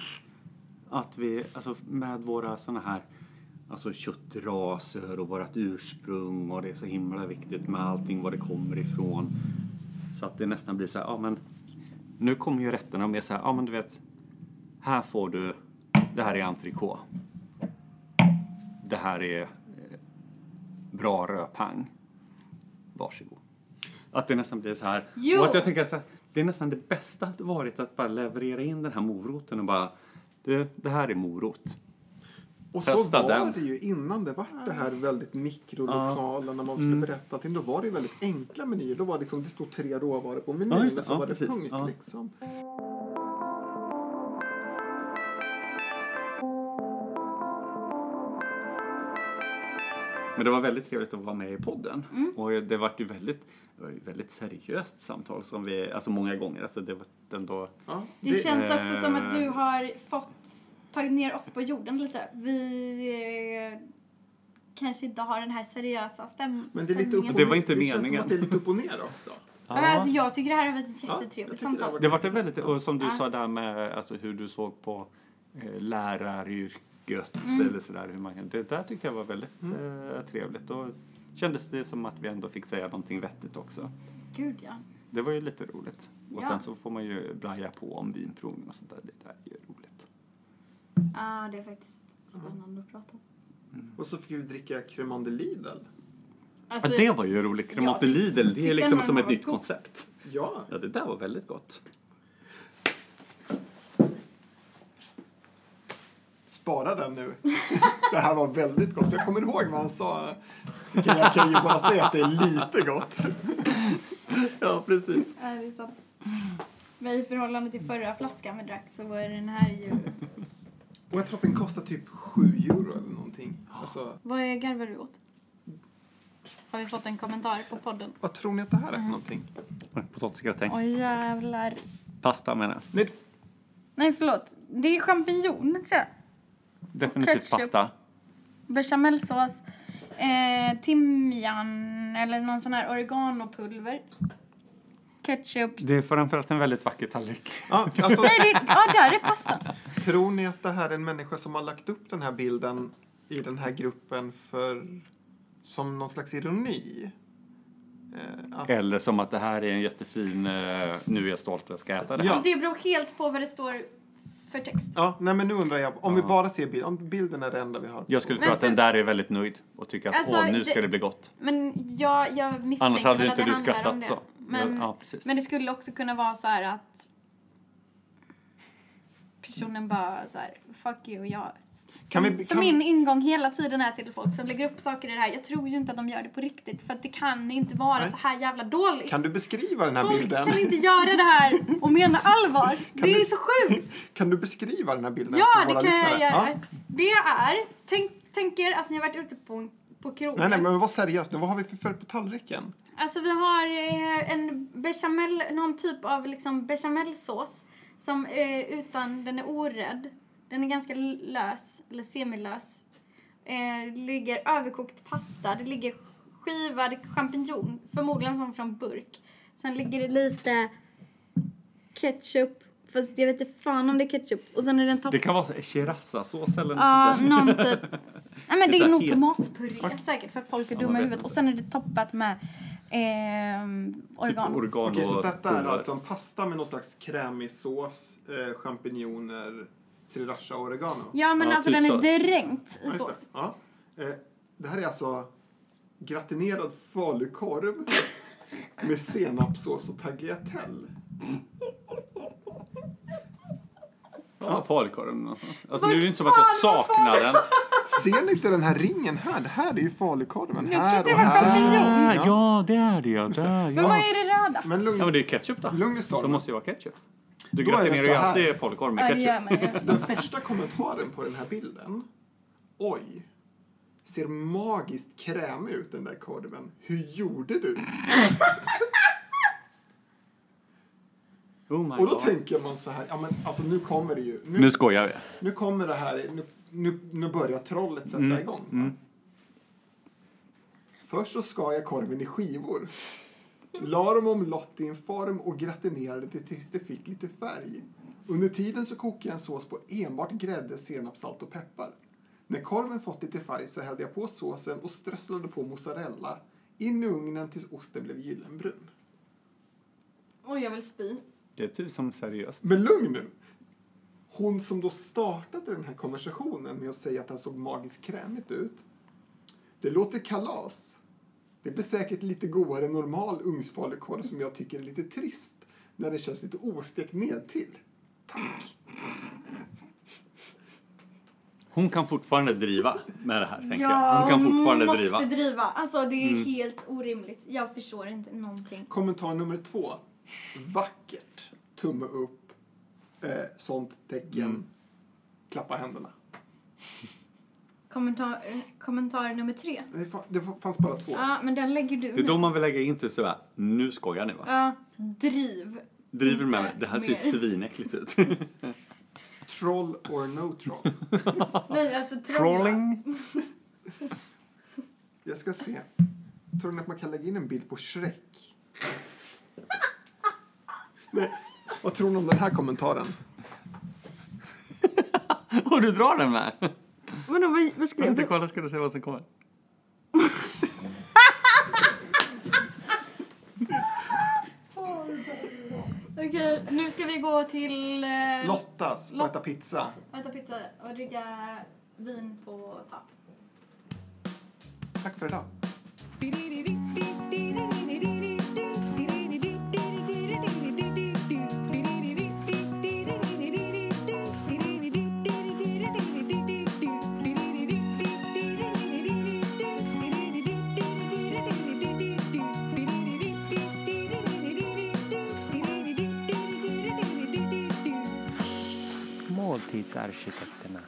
Att vi, alltså med våra såna här alltså köttraser och vårt ursprung och det är så himla viktigt med allting var det kommer ifrån. Så att det nästan blir så här, ja men nu kommer ju rätterna med så här, ja men du vet, här får du, det här är entrecote. Det här är eh, bra rödpang. Varsågod. Att det nästan blir så här. Jo. Och att jag tänker så här, det är nästan det bästa hade varit att bara leverera in den här moroten och bara, det, det här är morot. Och så Testa var den. det ju innan det vart det här väldigt mikrolokala när man skulle Mm. berätta allting. Då var det ju väldigt enkla menyer. Då var det liksom, det stod tre råvaror på menyn Ja, och så Ja, var det precis. punkt Ja. liksom. Men det var väldigt trevligt att vara med i podden. Mm. Och det var ju väldigt, det var ju väldigt seriöst samtal som vi, alltså många gånger. Alltså det var ändå, Ja, Det, känns också som att Eh. du har fått tagit ner oss på jorden lite. Vi eh, kanske inte har den här seriösa stäm Men det är lite upp och Det var inte det känns meningen. som att det är lite upp och ner också. Men alltså, jag tycker det här har varit ett Ja, jättetrevligt det har samtal. varit- Det var det väldigt, och som du Ja. sa där med alltså, hur du såg på eh, läraryrket Mm. eller sådär. Hur man, kan- det där tyckte jag var väldigt eh, trevligt. Och kändes det som att vi ändå fick säga någonting vettigt också. Gud ja. Det var ju lite roligt. Och Ja. sen så får man ju blaja på om vinprovning och sånt där. Det där är ju roligt. Ja, det är faktiskt spännande att prata om. Och så fick vi dricka cremant de Lidl. Alltså, ja, det var ju roligt. Cremate jag Lidl, det är liksom som ett nytt koncept. Ja, Ja, det där var väldigt gott. Spara den nu. det här var väldigt gott. Jag kommer ihåg vad han sa. Jag kan- ju bara säga att det är lite gott. Ja, precis. Ja, det är sant. Men i förhållande till förra flaskan vi drack så var den här ju... Och jag tror att den kostar typ 7 euro eller någonting. Alltså, Vad är garvar du åt? Har vi fått en kommentar på podden? vad tror ni att det här är för någonting? Potatisgratäng. Oj jävlar. Pasta menar jag. Nej, Nej förlåt. Det är champinjon tror jag. Definitivt ketchup. pasta. Bechamelsås. Eh, timjan eller någon sån här oreganopulver. Ketchup. Det är framförallt en väldigt vacker tallrik. ja, alltså, Nej, det, ja där är pastan. tror ni att det här är en människa som har lagt upp den här bilden i den här gruppen för som någon slags ironi? Eh, att, Eller som att det här är en jättefin, eh, nu är jag stolt och jag ska äta det här. Ja. Det beror helt på vad det står för text. ja, nej men nu undrar jag, om vi bara ser bilden, om bilden är det enda vi har. Jag skulle Men tro att den för- där är väldigt nöjd och tycker att Alltså, åh, nu det- ska det bli gott. Men jag, jag misstänker Annars hade väl att inte det du handlar om skrattat det. så. Men, ja, precis. men det skulle också kunna vara så här att personen bara så här, fuck you, jag... Kan vi- kan- min ingång hela tiden är till folk som lägger upp saker i det här. Jag tror ju inte att de gör det på riktigt för att det kan inte vara Nej. så här jävla dåligt. Kan du beskriva den här Folk bilden? kan inte göra det här och mena allvar. Det du- är så sjukt. Kan du beskriva den här bilden Ja, för det våra kan lyssnare? jag göra. Ja. Det är, tänk, tänk er att ni har varit ute på, på krogen. Nej, nej, men var seriös nu. Vad har vi för färg på tallriken? Alltså vi har eh, en bechamel, någon typ av liksom bechamelsås som eh, utan, den är orädd. Den är ganska lös, eller semilös. Eh, det ligger överkokt pasta, det ligger skivad champinjon, förmodligen som från burk. Sen ligger det lite ketchup, fast jag vet inte fan om det är ketchup. Och sen är det en topp... Det kan vara shirazasås eller Ja, sånt där. någon typ. Nej men det är här nog tomatpuré säkert för att folk är dumma i huvudet. Och sen är det toppat med ehm, Typ oregano. oregano Okej, så detta är alltså en pasta med någon slags krämig sås, eh, champinjoner, sriracha och oregano? Ja men Ja, alltså typ den är så. dränkt i Ja, just sås. det. Ja. Eh, det här är alltså gratinerad falukorv med senapssås och tagliatelle. Ja, falukorven någonstans. Alltså nu är det inte som att jag saknar den. Ser ni inte den här ringen här? Det här är ju falukorven. Jag här trodde och det var här. Ah, ja, det är det ja. Där, Men ja. vad är det röda? Men lugn, ja, men det är ketchup då. lugn i Det stormen. måste ju vara ketchup. Du Då är det gratinerar ju här. alltid falukorv med ketchup. Den första kommentaren på den här bilden. Oj. Ser magiskt krämig ut den där korven. Hur gjorde du? Oh my Och då God. tänker man så här, ja men alltså nu kommer det ju. Nu, Nu skojar vi. nu kommer det här, nu, nu, nu börjar trollet sätta Mm, igång. mm. Först så skar jag korven i skivor. La dem omlott i en form och gratinerade det tills det fick lite färg. Under tiden så kokade jag en sås på enbart grädde, senap, salt och peppar. När korven fått lite färg så hällde jag på såsen och strösslade på mozzarella. In i ugnen tills osten blev gyllenbrun. Oj, jag vill spy. Det är du som seriöst. Men lugn nu! Hon som då startade den här konversationen med att säga att den såg magiskt krämigt ut. Det låter kalas. Det blir säkert lite godare än normal ugnsfalukorv som jag tycker är lite trist när det känns lite ostekt ned till. Tack! Hon kan fortfarande driva med det här, tänker jag. Ja, Hon kan fortfarande måste driva. driva. Alltså det är Mm. helt orimligt. Jag förstår inte någonting. Kommentar nummer två. Vackert. Tumme upp. Eh, sånt tecken. Mm. Klappa händerna. Kommentar, kommentar nummer tre. Det, fa- det fanns bara två. Ja, men den lägger du Det är nu. då man vill lägga in typ såhär, nu skojar ni va? Ja, driv. Driver med mig? Det här ser ju mer. svinäckligt ut. Troll or no troll. Nej, alltså trolla. Trolling. Jag ska se. Tror ni att man kan lägga in en bild på Shrek? Nej. Vad tror ni om den här kommentaren? Och du drar den med? Vadå, vad, vad skrev Vänta, du? kolla ska du se vad som kommer. Okej, nu ska vi gå till... Eh, Lottas Lot- och äta pizza. Äta pizza och dricka vin på tapp. Tack för idag. samtidsarkitekterna.